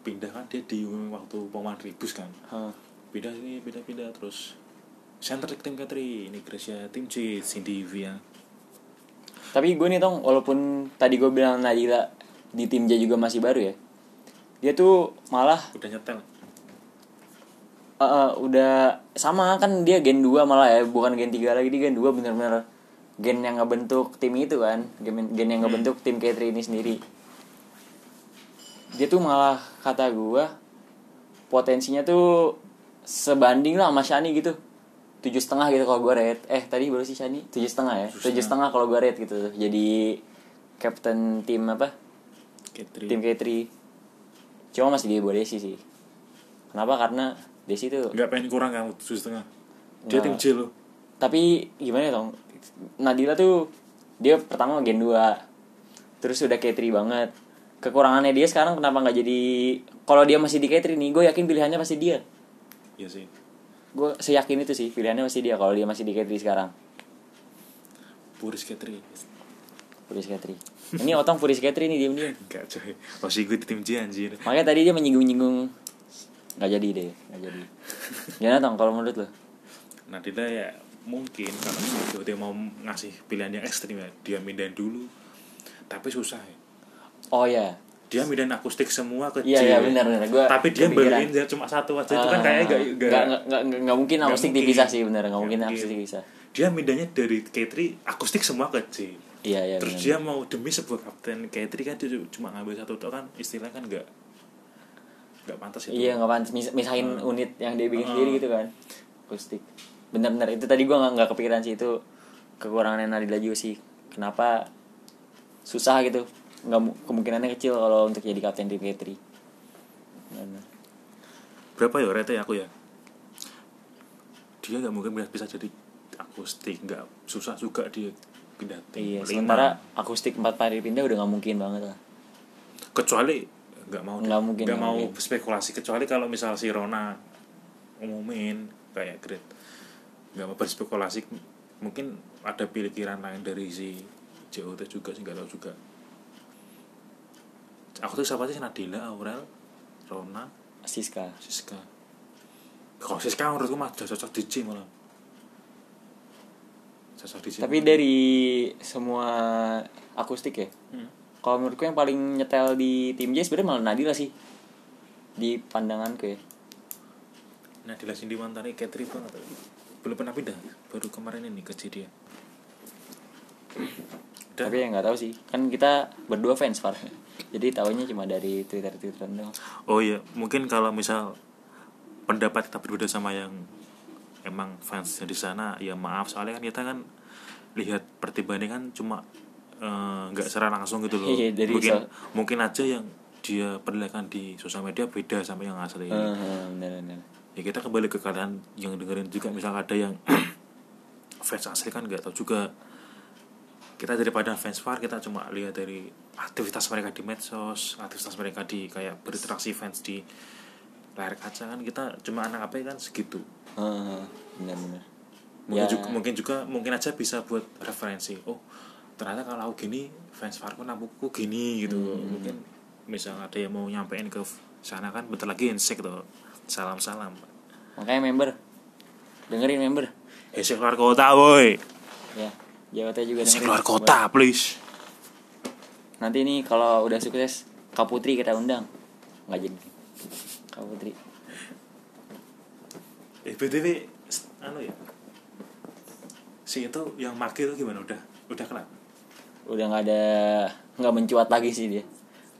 pindah kan dia di waktu pemain ribus kan. Hah. Pindah ini pindah pindah terus center tim Katri ini Gracia tim C Cindy Via Tapi gue nih tong walaupun tadi gue bilang Nadila di tim J juga masih baru ya. Dia tuh malah udah nyetel eh, eh, udah sama kan dia gen 2 malah ya, bukan gen 3 lagi dia gen 2 bener-bener gen yang ngebentuk tim itu kan, gen, gen yang ngebentuk tim K3 ini sendiri. Dia tuh malah kata gue potensinya tuh sebanding lah sama Shani gitu. Tujuh setengah gitu kalau gue rate. Eh tadi baru sih Shani? Tujuh setengah ya? Tujuh setengah. Kalau gue rate gitu. Jadi captain tim apa? Katri tim K3 cuma masih di bawah Desi sih. Kenapa? Karena Desi tuh nggak pengen kurang kan tujuh setengah? Dia Nggak. tim J loh. Tapi gimana ya tong Nadila tuh dia pertama gen 2 terus udah K3 banget. Kekurangannya dia sekarang kenapa nggak jadi kalau dia masih di K3 nih gue yakin pilihannya pasti dia. Iya sih gue seyakin itu sih pilihannya pasti dia kalau dia masih di K3 sekarang. Puris Katri Puris K3 ini otong Puris K3 nih diem diem enggak coy. Masih gue di tim J anjir. Makanya tadi dia menyinggung-nyinggung. Nggak jadi deh nggak jadi. Gimana tong kalau menurut lo Nadila ya mungkin kalau dia mau ngasih pilihan yang ekstrim ya. Dia mindahin dulu. Tapi susah ya. Oh ya dia mindahin akustik semua ke Iya iya benar benar. Gue tapi dia beliin dia cuma satu aja. Itu kan kayaknya gak, nggak nggak nggak nggak mungkin akustik mungkin. dipisah sih benar. Nggak Nggak mungkin akustik dipisah. Dia mindahnya dari K3 akustik semua ke J. Iya iya terus benar. dia mau demi sebuah kapten K3 kan dia cuma ngambil satu tok kan istilahnya kan nggak nggak pantas itu. Iya nggak pantas. Mis misahin Hmm. unit yang dia bikin Hmm. sendiri gitu kan. Akustik. Bener-bener itu tadi gua nggak nggak kepikiran sih. Itu kekurangan Nadila juga sih. Kenapa? Susah gitu nggak mu- kemungkinannya kecil kalau untuk jadi kapten tim K3 Bener. berapa ya rate aku ya dia nggak mungkin bisa- jadi akustik nggak susah juga dia pindah tim iya Lima. sementara akustik empat kali pindah udah nggak mungkin banget lah kecuali nggak mau Nggak mungkin, nggak mau mungkin. spekulasi kecuali kalau misal si Rona umumin kayak Grid nggak mau berspekulasi mungkin ada pikiran lain dari si JOT juga sih nggak tahu juga aku tuh siapa sih? Nadila Aurel Rona Siska. Siska. Kalau Siska menurutku mah cocok di J malah. Cocok di J tapi dari semua akustik ya Hmm. kalau menurutku yang paling nyetel di tim J sebenarnya malah Nadila sih. Di pandanganku ya. Nadila Cindy Mantani Katri banget belum pernah pindah. Baru kemarin ini ke dia Udah. tapi ya nggak tahu sih. Kan kita berdua fans Far jadi tahunya cuma dari twitter twitter doang Oh iya, mungkin kalau misal pendapat kita berbeda sama yang emang fans di sana, ya maaf soalnya kan kita kan lihat pertimbangannya kan cuma eh, nggak secara langsung gitu loh. Iya, dari mungkin so- mungkin aja yang dia perlihatkan di sosial media beda sama yang asli. Heeh, bener bener Ya kita kembali ke kalian yang dengerin juga misal ada yang fans asli kan nggak tahu juga kita daripada fans far kita cuma lihat dari aktivitas mereka di medsos aktivitas mereka di kayak berinteraksi fans di layar kaca kan kita cuma anak apa kan segitu. Heeh, bener bener. Mungkin Ya. juga mungkin juga mungkin aja bisa buat referensi oh ternyata kalau gini fans far pun aku gini gitu. Hmm. mungkin misal ada yang mau nyampein ke sana kan bentar lagi insek tuh. Salam salam makanya member dengerin member. Insek keluar kota boy ya Jawa juga Insek keluar kota please nanti nih kalau udah sukses Kak Putri kita undang nggak jadi Kak Putri Eh BTW anu ya. Si itu yang make itu gimana udah udah kelar. udah nggak ada nggak mencuat lagi sih dia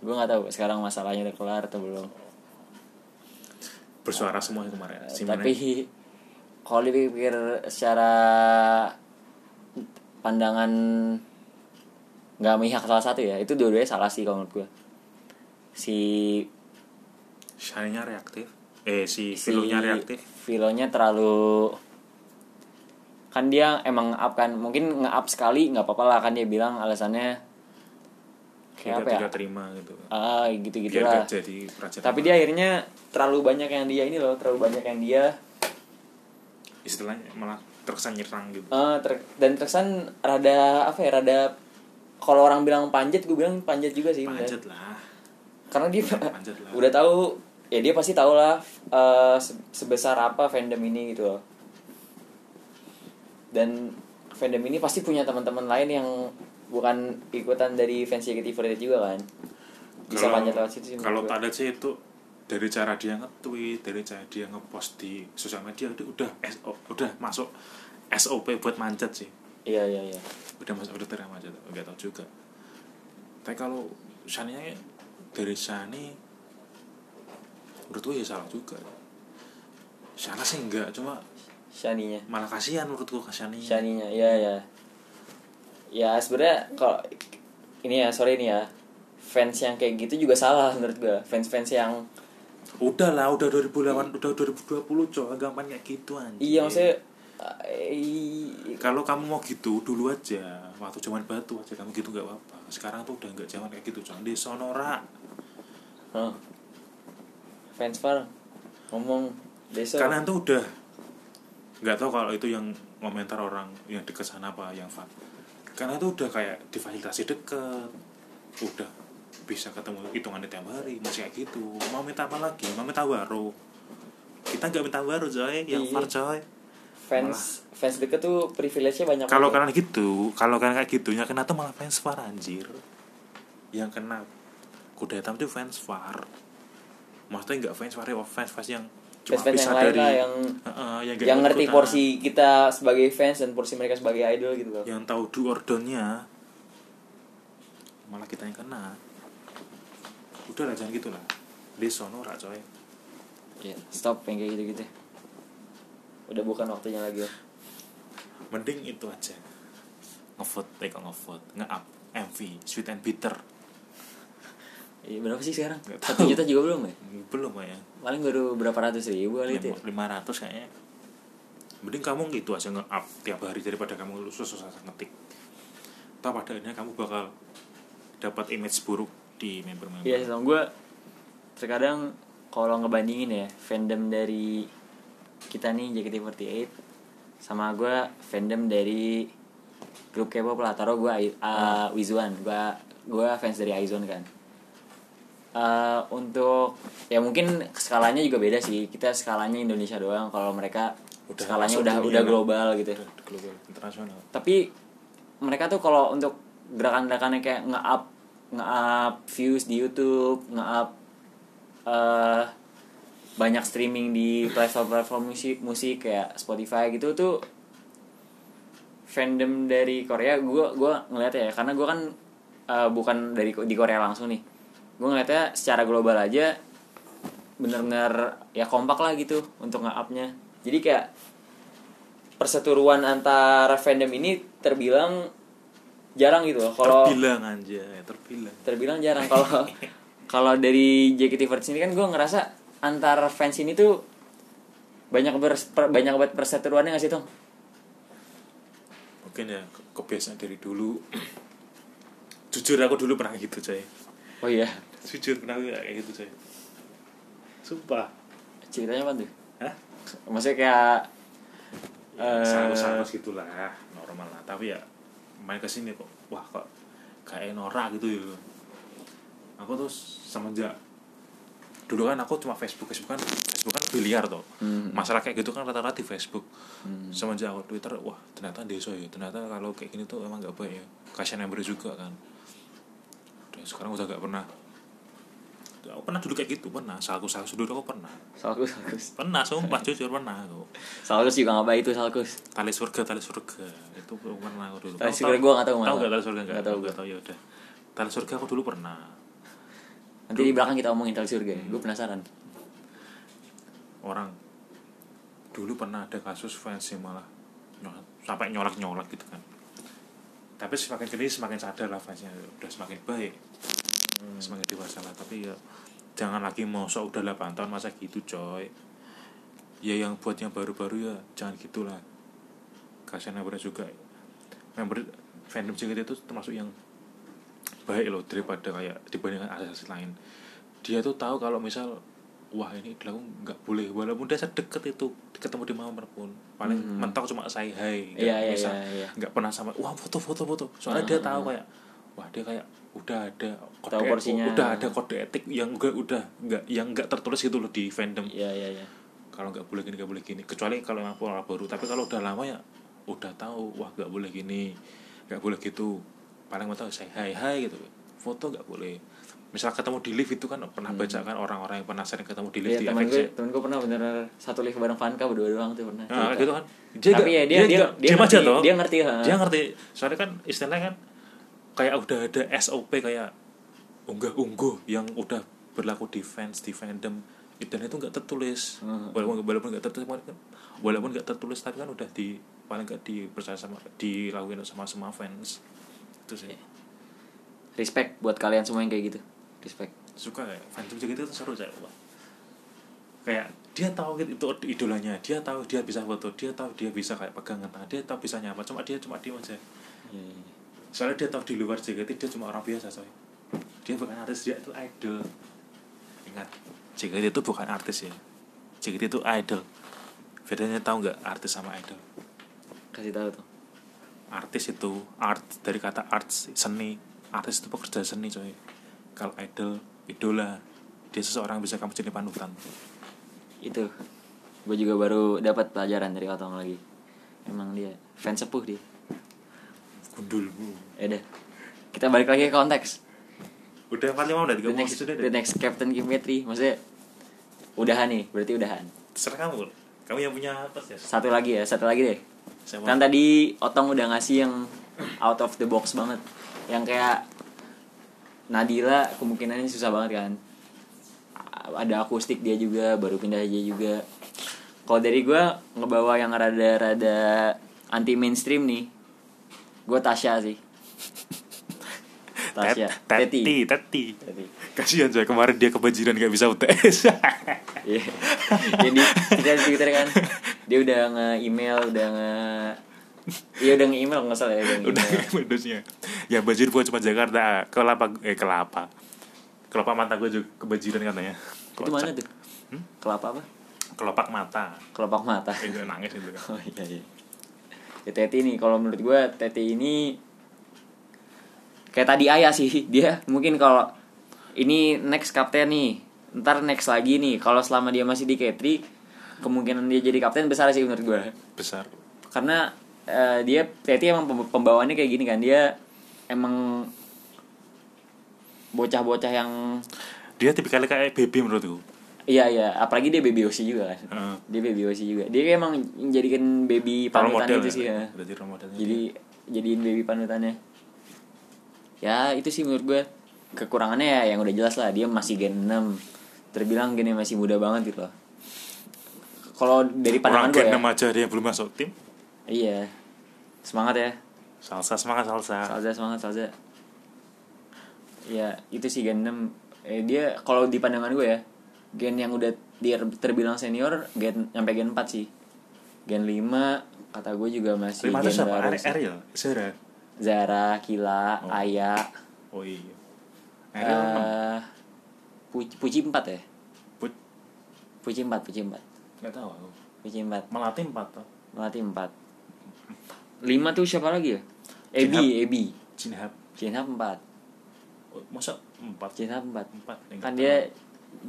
gue nggak tahu sekarang masalahnya udah kelar atau belum Bersuara semua kemarin. Si tapi kalau dipikir secara pandangan nggak mihak salah satu ya itu dua-duanya salah sih kalau menurut gue si Shine-nya reaktif. Eh si si reaktif. Filonya terlalu kan dia emang up kan mungkin nge-up sekali nggak apa-apa lah kan dia bilang alasannya kayak apa ya tidak terima gitu. ah gitu Biar gitulah gak jadi tapi dia akhirnya terlalu banyak yang dia ini loh terlalu banyak yang dia istilahnya malah terkesan nyerang gitu. eh, ter- dan terkesan rada apa ya rada kalau orang bilang panjat gue bilang panjat juga sih bener. Panjat lah. karena dia Panjat lah. udah tahu ya dia pasti tahu lah se- sebesar apa fandom ini gitu loh dan fandom ini pasti punya teman-teman lain yang bukan ikutan dari fans JKT48 juga kan bisa Kalau- panjat lewat situ sih Kalau tak ada sih itu dari cara dia nge-tweet, dari cara dia nge-post di sosial media itu udah SO, udah masuk SOP buat manjat sih. iya iya iya udah masuk udah terang aja nggak tahu juga. Tapi kalau Shani dari Shani menurut gue ya salah juga. Salah sih enggak cuma Shaninya. Malah kasihan menurut gue ke Shani. Shaninya iya ya ya sebenarnya kalau ini ya sorry nih ya. Fans yang kayak gitu juga salah menurut gue fans fans yang udah lah udah 2008 udah 2020 coy gampang kayak gitu anjir iya maksudnya kalau kamu mau gitu dulu aja. Waktu zaman batu aja kamu gitu nggak apa-apa. Sekarang tuh udah nggak zaman kayak gitu coy di sonora. Hah. fans far ngomong besok. Kalian tuh udah nggak tahu kalau itu yang komentar orang yang deket sana apa yang fan karena itu udah kayak difasilitasi deket. Udah bisa ketemu hitungannya tiap hari masih kayak gitu. Mau minta apa lagi? Mau minta baru. Kita nggak minta baru coy. Yang Iya. far coy fans fans deket tuh privilege-nya banyak kalau kalian gitu kalau kalian kayak gitu yang kena tuh malah fans far anjir. Yang kena kuda hitam tuh fans far maksudnya nggak fans far ya fans fans yang cuma fans fans bisa yang dari lah yang Heeh, yang, nggak yang ngerti porsi kita sebagai fans dan porsi mereka sebagai idol gitu loh. Yang tahu do or don't-nya malah kita yang kena. Udah lah jangan gitu lah. Di sono rak coy. Iya, stop yang kayak gitu-gitu udah bukan waktunya lagi. Ya mending itu aja. Ngevote eh kok ngevote? Nge-up MV sweet and bitter. Iya, berapa sih sekarang? Satu juta juga belum ya? belum ya. Paling baru berapa ratus ribu kali itu ya? lima ratus kayaknya. Mending kamu gitu aja nge-up tiap hari daripada kamu susah-susah ngetik. Toh pada akhirnya kamu bakal dapat image buruk di member-member. Iya, sama gue terkadang kalau ngebandingin ya fandom dari kita nih JKT48 sama gue fandom dari grup K-pop lah. Taruh gue uh, Wizuan gue gue fans dari Aizone kan. Eh, untuk ya mungkin skalanya juga beda sih. Kita skalanya Indonesia doang. Kalau mereka Udah skalanya udah udah global gitu. Udah global internasional. Tapi mereka tuh kalau untuk gerakan-gerakannya kayak nge-up nge-up views di YouTube, nge-up eh banyak streaming di platform-platform musik musik kayak Spotify gitu tuh fandom dari Korea. Gue gua ngeliat ya karena gue kan eh, bukan dari di Korea langsung nih. Gue ngeliatnya secara global aja bener-bener ya kompak lah gitu untuk nge-upnya. Jadi kayak perseteruan antara fandom ini terbilang jarang gitu loh. Kalau terbilang aja terbilang. Terbilang jarang. Kalau kalau dari JKT48 ini kan gue ngerasa antar fans ini tuh banyak per- banyak banget perseteruannya gak sih tuh mungkin ya ke- kebiasaan dari dulu. Jujur aku dulu pernah gitu coy. Oh iya? Jujur pernah kayak gitu coy. Sumpah. Ceritanya apa tuh? Hah? maksudnya kayak ya, eh, salus-salus gitulah normal lah. Tapi ya main ke sini kok wah kok kayak norak gitu ya. Aku tuh semenjak dulu kan aku cuma Facebook Facebook kan Facebook kan biliar tuh Hmm. masalah kayak gitu kan rata-rata di Facebook. Hmm. semenjak aku Twitter wah ternyata desa ya ternyata kalau kayak gini tuh emang gak baik ya. Kasihan member juga kan. Udah, sekarang udah gak pernah. Aku pernah dulu kayak gitu pernah. Salkus salkus dulu aku pernah. Salkus salkus pernah sumpah jujur pernah aku. Salkus juga baik itu salkus. Tali surga tali surga. Itu pernah aku dulu. Tali surga nggak? tahu, nggak tahu tahu. nggak tali surga Nggak? Tahu nggak? tahu ya udah. Tali surga aku dulu pernah nanti di belakang kita omongin tali surga. Ya gue penasaran. Orang dulu pernah ada kasus fans yang malah nyolak, sampai nyolak nyolak gitu kan. Tapi semakin ke sini semakin sadar lah fansnya. Udah semakin baik. Semakin dewasa lah. Tapi ya jangan lagi mosok udah 8 tahun masa gitu coy? Ya yang buat yang baru-baru ya jangan gitulah. Kasihan member juga. Member fandom JKT itu termasuk yang baik loh daripada kayak dibandingkan asas lain. Dia tuh tahu kalau misal wah ini aku nggak boleh. Walaupun dia sedekat itu ketemu di mana pun paling Hmm. mentok cuma say hi nggak Iya, iya, bisa iya, nggak pernah sama wah foto foto foto. Soalnya Hmm, dia tahu hmm. kayak wah dia kayak udah ada kode Tahu porsinya. udah ada kode etik yang enggak udah nggak yang nggak tertulis gitu loh di fandom. Iya iya iya. Kalau nggak boleh gini nggak boleh gini. Kecuali kalau emang orang baru. Tapi kalau udah lama ya udah tahu wah nggak boleh gini nggak boleh gitu paling mau tahu saya hai hai gitu. Foto nggak boleh. Misal ketemu di lift itu kan pernah baca kan orang-orang yang pernah sering ketemu di lift Hmm. Iya di temen gue FX temen gue pernah bener satu live bareng Vanka berdua doang tuh pernah. Nah, gitu kan. Tapi nggak- ya dia dia nggak- dia, diam ngerti, dia ngerti ha. dia ngerti. Soalnya kan istilahnya kan kayak udah ada SOP kayak unggah ungguh yang udah berlaku di fans di fandom dan itu nggak tertulis. Hmm. walaupun walaupun nggak tertulis walaupun nggak tertulis tapi kan udah di paling nggak dipercaya sama dilakuin sama semua fans itu sih. Respect buat kalian semua yang kayak gitu. Respect. Suka kayak fandom gitu tuh seru saya Wah. kayak dia tahu gitu itu idolanya. Dia tahu dia bisa foto dia tahu dia bisa kayak pegangan tangan dia tahu bisa nyapa. Cuma dia cuma diem aja. Soalnya dia tahu di luar JKT dia cuma orang biasa coy. Dia bukan artis dia itu idol. Ingat JKT itu bukan artis ya. JKT itu idol. Bedanya tahu nggak artis sama idol? Kasih tahu tuh artis itu art dari kata arts seni. Artis itu pekerja seni coy. Kalau idol idola. Dia seseorang bisa kamu jadi panutan. Itu. Gue juga baru dapat pelajaran dari Otong lagi. Emang dia fans sepuh dia. Gundul ya udah. Kita balik lagi ke konteks. Udah 45 menit the gak mau next, sudah the deh next Captain Kimetri maksudnya udahan nih. Berarti udahan. Terserah kamu. Kamu yang punya atas ya. Satu lagi ya satu lagi deh Saya kan tadi Otong udah ngasih yang out of the box banget. Yang kayak Nadila kemungkinannya susah banget kan. Ada akustik dia juga baru pindah aja juga. Kalau dari gue ngebawa yang rada-rada anti mainstream nih gue Tasya sih. Tasya. Tet- Teti. Teti. Kasihan saya kemarin dia kebanjiran gak bisa UTS Iya. Jadi kita Twitter kan dia udah nge-email, udah nge Iya udah nge-email nggak salah ya udah udah modusnya ya banjir bukan cuma Jakarta kelapa eh kelapa kelapa mata gue juga kebanjiran katanya Itu mana tuh? Kelapa apa? kelopak mata Kelopak mata. eh gue nangis itu kan Oh iya iya. Ya Teti nih kalau menurut gue Teti ini kayak tadi Ayah sih dia mungkin kalau ini next kapten nih ntar next lagi nih kalau selama dia masih di Ketri kemungkinan dia jadi kapten besar sih menurut gue besar. Karena eh, dia Teti emang pem- pembawaannya kayak gini kan dia emang bocah-bocah yang dia tipikal kayak baby menurutku iya iya apalagi dia baby Oshi juga kan. Heeh. dia baby Oshi juga. Dia emang menjadikan baby panutan model itu sih ya role modelnya jadi jadiin baby panutannya. Ya itu sih menurut gue kekurangannya ya yang udah jelas lah dia masih gen 6 terbilang gennya masih muda banget gitu loh kalau dari pandangan gue ya. Aja dia belum masuk tim? Iya. Semangat ya. Salsa semangat salsa. Salza semangat Salza ya itu sih gen 6 eh, dia kalau di pandangan gue ya gen yang udah dia terbilang senior gen sampai gen 4 sih. Gen 5 kata gue juga masih gen siapa? baru. Ariel? Zara? Zara Kila Oh. Aya. Oh iya. Ariel enam. eh Puci, Puci 4 ya Puci 4 Puci 4 nggak tahu aku. Puci 4 melati empat tuh Melati 4 5 tuh siapa lagi ya? Ebi Ebi. Jinhab Jinhab 4 oh, masa empat? Jinhab 4 empat. Nggak kan tahu. dia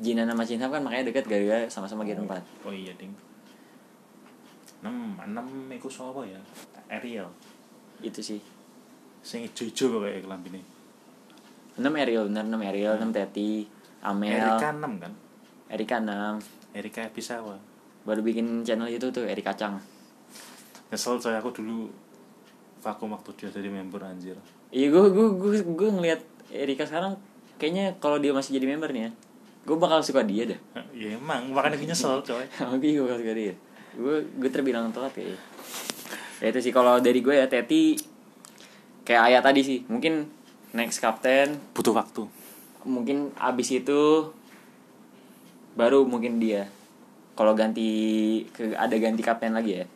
Jinan sama Jinhab kan makanya deket gara-gara sama-sama gen 4 oh iya ding. Enam enam iku siapa ya? Ariel. Itu sih. Sing ijo-ijo kayak kelambi ini 6 Ariel bener 6 Ariel 6 Teti Amel. Erika enam kan? Erika 6 Erika Ebisawa baru bikin channel itu tuh Erika Cang nyesel saya aku dulu vakum waktu dia jadi member anjir. Iya gue gue gue gue ngeliat Erika sekarang kayaknya kalau dia masih jadi member nih ya gue bakal suka dia dah. Ya emang makanya aku nyesel coy. Sama gue bakal suka dia. Gue gue terbilang telat kayaknya. Ya itu sih kalau dari gue ya Teti kayak ayah tadi sih mungkin next kapten. Butuh waktu. Mungkin abis itu baru mungkin dia kalau ganti ke ada ganti kapten lagi ya?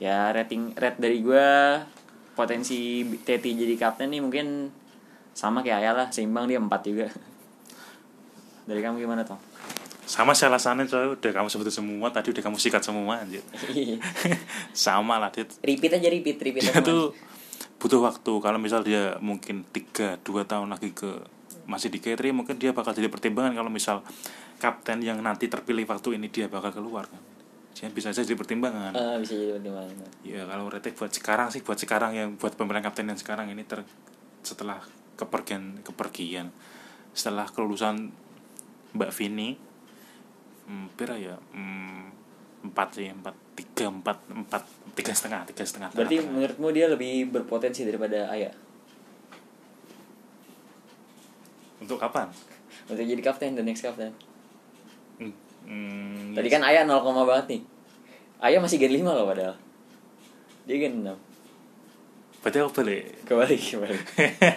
Ya rating red dari gue potensi Teti jadi kapten nih mungkin sama kayak Ayah lah seimbang dia 4 juga. Dari kamu gimana toh sama sih alasannya coy. Udah kamu sebutin semua tadi udah kamu sikat semua anjir. Sama lah dia repeat aja repeat repeat dia tuh butuh waktu. Kalau misal dia mungkin tiga dua tahun lagi ke masih di K3 mungkin dia bakal jadi pertimbangan. Kalau misal kapten yang nanti terpilih waktu ini dia bakal keluar kan? Jadi bisa saja jadi pertimbangan. Eh, bisa jadi pertimbangan. Ya kalau retek buat sekarang sih buat sekarang yang buat pemilihan kapten yang sekarang ini ter setelah kepergian kepergian setelah kelulusan Mbak Vini hmm, pira ya hmm, empat sih empat tiga empat empat tiga setengah tiga setengah berarti tengah-tengah. menurutmu dia lebih berpotensi daripada Ayah untuk kapan? Untuk jadi kapten the next kapten Hmm, Tadi yes. kan Ayah 0, banget nih. Ayah masih gen 5 loh padahal. Dia gen 6. berarti aku balik Kebalik, kebalik.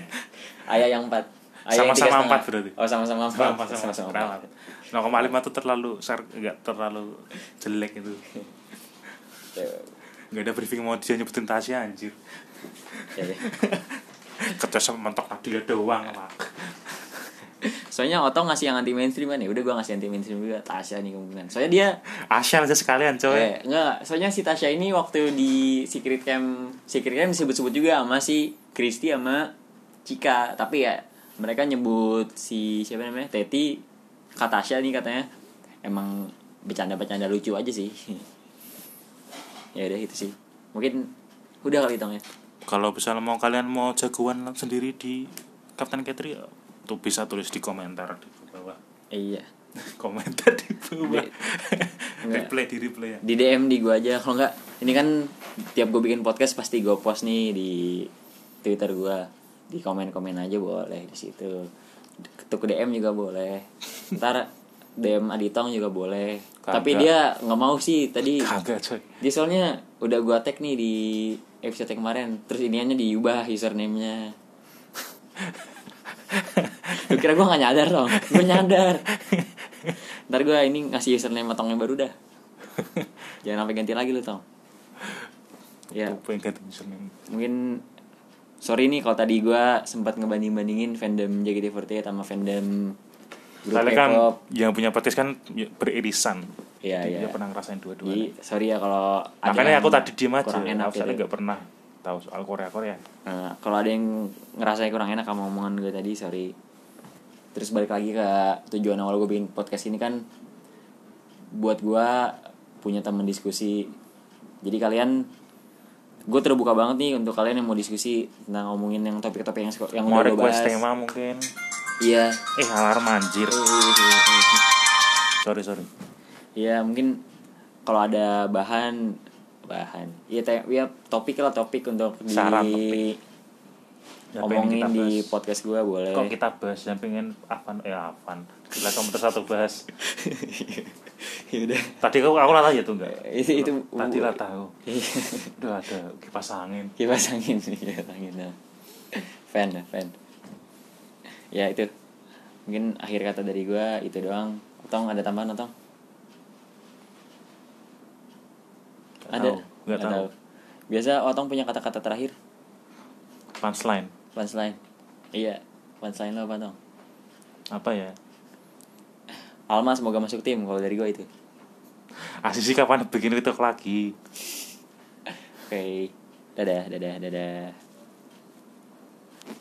ayah yang empat ayah yang tiga Sama-sama setengah. empat berarti. oh sama-sama empat sama-sama sama-sama perawat. empat 0,5 itu terlalu ser- enggak terlalu jelek itu Ya, nggak ada briefing mau dia nyebutin Tasya anjir ya deh. kerja sama mentok tadi doang lah soalnya Oto ngasih yang anti mainstream kan ya udah gua ngasih anti mainstream juga Tasya nih kemungkinan soalnya dia Asya aja sekalian coy Eh, enggak, soalnya si Tasya ini waktu di Secret Camp Secret Camp disebut-sebut juga sama si Kristi sama Cika, tapi ya mereka nyebut si siapa namanya? Teti kata Tasya nih katanya emang bercanda-bercanda lucu aja sih. ya udah itu sih. Mungkin udah kali tong ya. kalau misalnya mau kalian mau jagoan sendiri di Captain Katri tuh bisa tulis di komentar di bawah iya. komentar di bawah Di- replay di replay ya Di DM di gua aja kalau enggak ini kan tiap gue bikin podcast pasti gue post nih di Twitter gua. Di komen-komen aja boleh di situ. Ketuk DM juga boleh. Ntar DM Aditong juga boleh. Kagak. Tapi dia nggak mau sih tadi. kagak coy Dia soalnya udah gua tag nih di episode kemarin. Terus iniannya diubah username-nya. Gue kira gue gak nyadar dong. Gue nyadar. Ntar gue ini ngasih username Tong yang baru dah. Jangan sampai ganti lagi lu Tong Ya. Ganti username. mungkin Sorry nih kalau tadi gue sempat ngebanding-bandingin fandom JKT48 sama fandom grup kan yang punya podcast kan beririsan. Iya, iya. dia pernah ngerasain dua-duanya. Sorry ya kalau makanya aku tadi diem aja. kurang enak soalnya gitu. nggak pernah tahu soal Korea Korea Nah, kalau ada yang ngerasa kurang enak sama omongan gue tadi, sorry. Terus balik lagi ke tujuan awal gue bikin podcast ini kan buat gue punya teman diskusi. Jadi kalian gue terbuka banget nih untuk kalian yang mau diskusi tentang ngomongin yang topik-topik yang yang mau request bahas. tema mungkin Iya. eh alarm anjir Iya, sorry sorry Iya, mungkin kalau ada bahan bahan. Iya, ya topik lah topik untuk di Saran topik. Ya, pengen omongin kita di bahas. podcast gue boleh. kok kita bahas yang pengen Avan eh Avan gila komputer satu bahas ya udah. tadi aku aku latah ya tuh enggak Itu- itu- tadi lah tahu Iya. udah ada kipas angin Kipas angin, kipas angin. Nah. Fan, lah, fan. Ya itu. Mungkin akhir kata dari gua itu doang. Otong ada tambahan Otong? Ada. tahu, nggak tahu. Biasa Otong punya kata-kata terakhir, punchline punchline. Iya, punchline lo apa Tong? apa ya Alma semoga masuk tim kalau dari gua itu. Asisi kapan bikin TikTok lagi Oke. Dadah, dadah, dadah.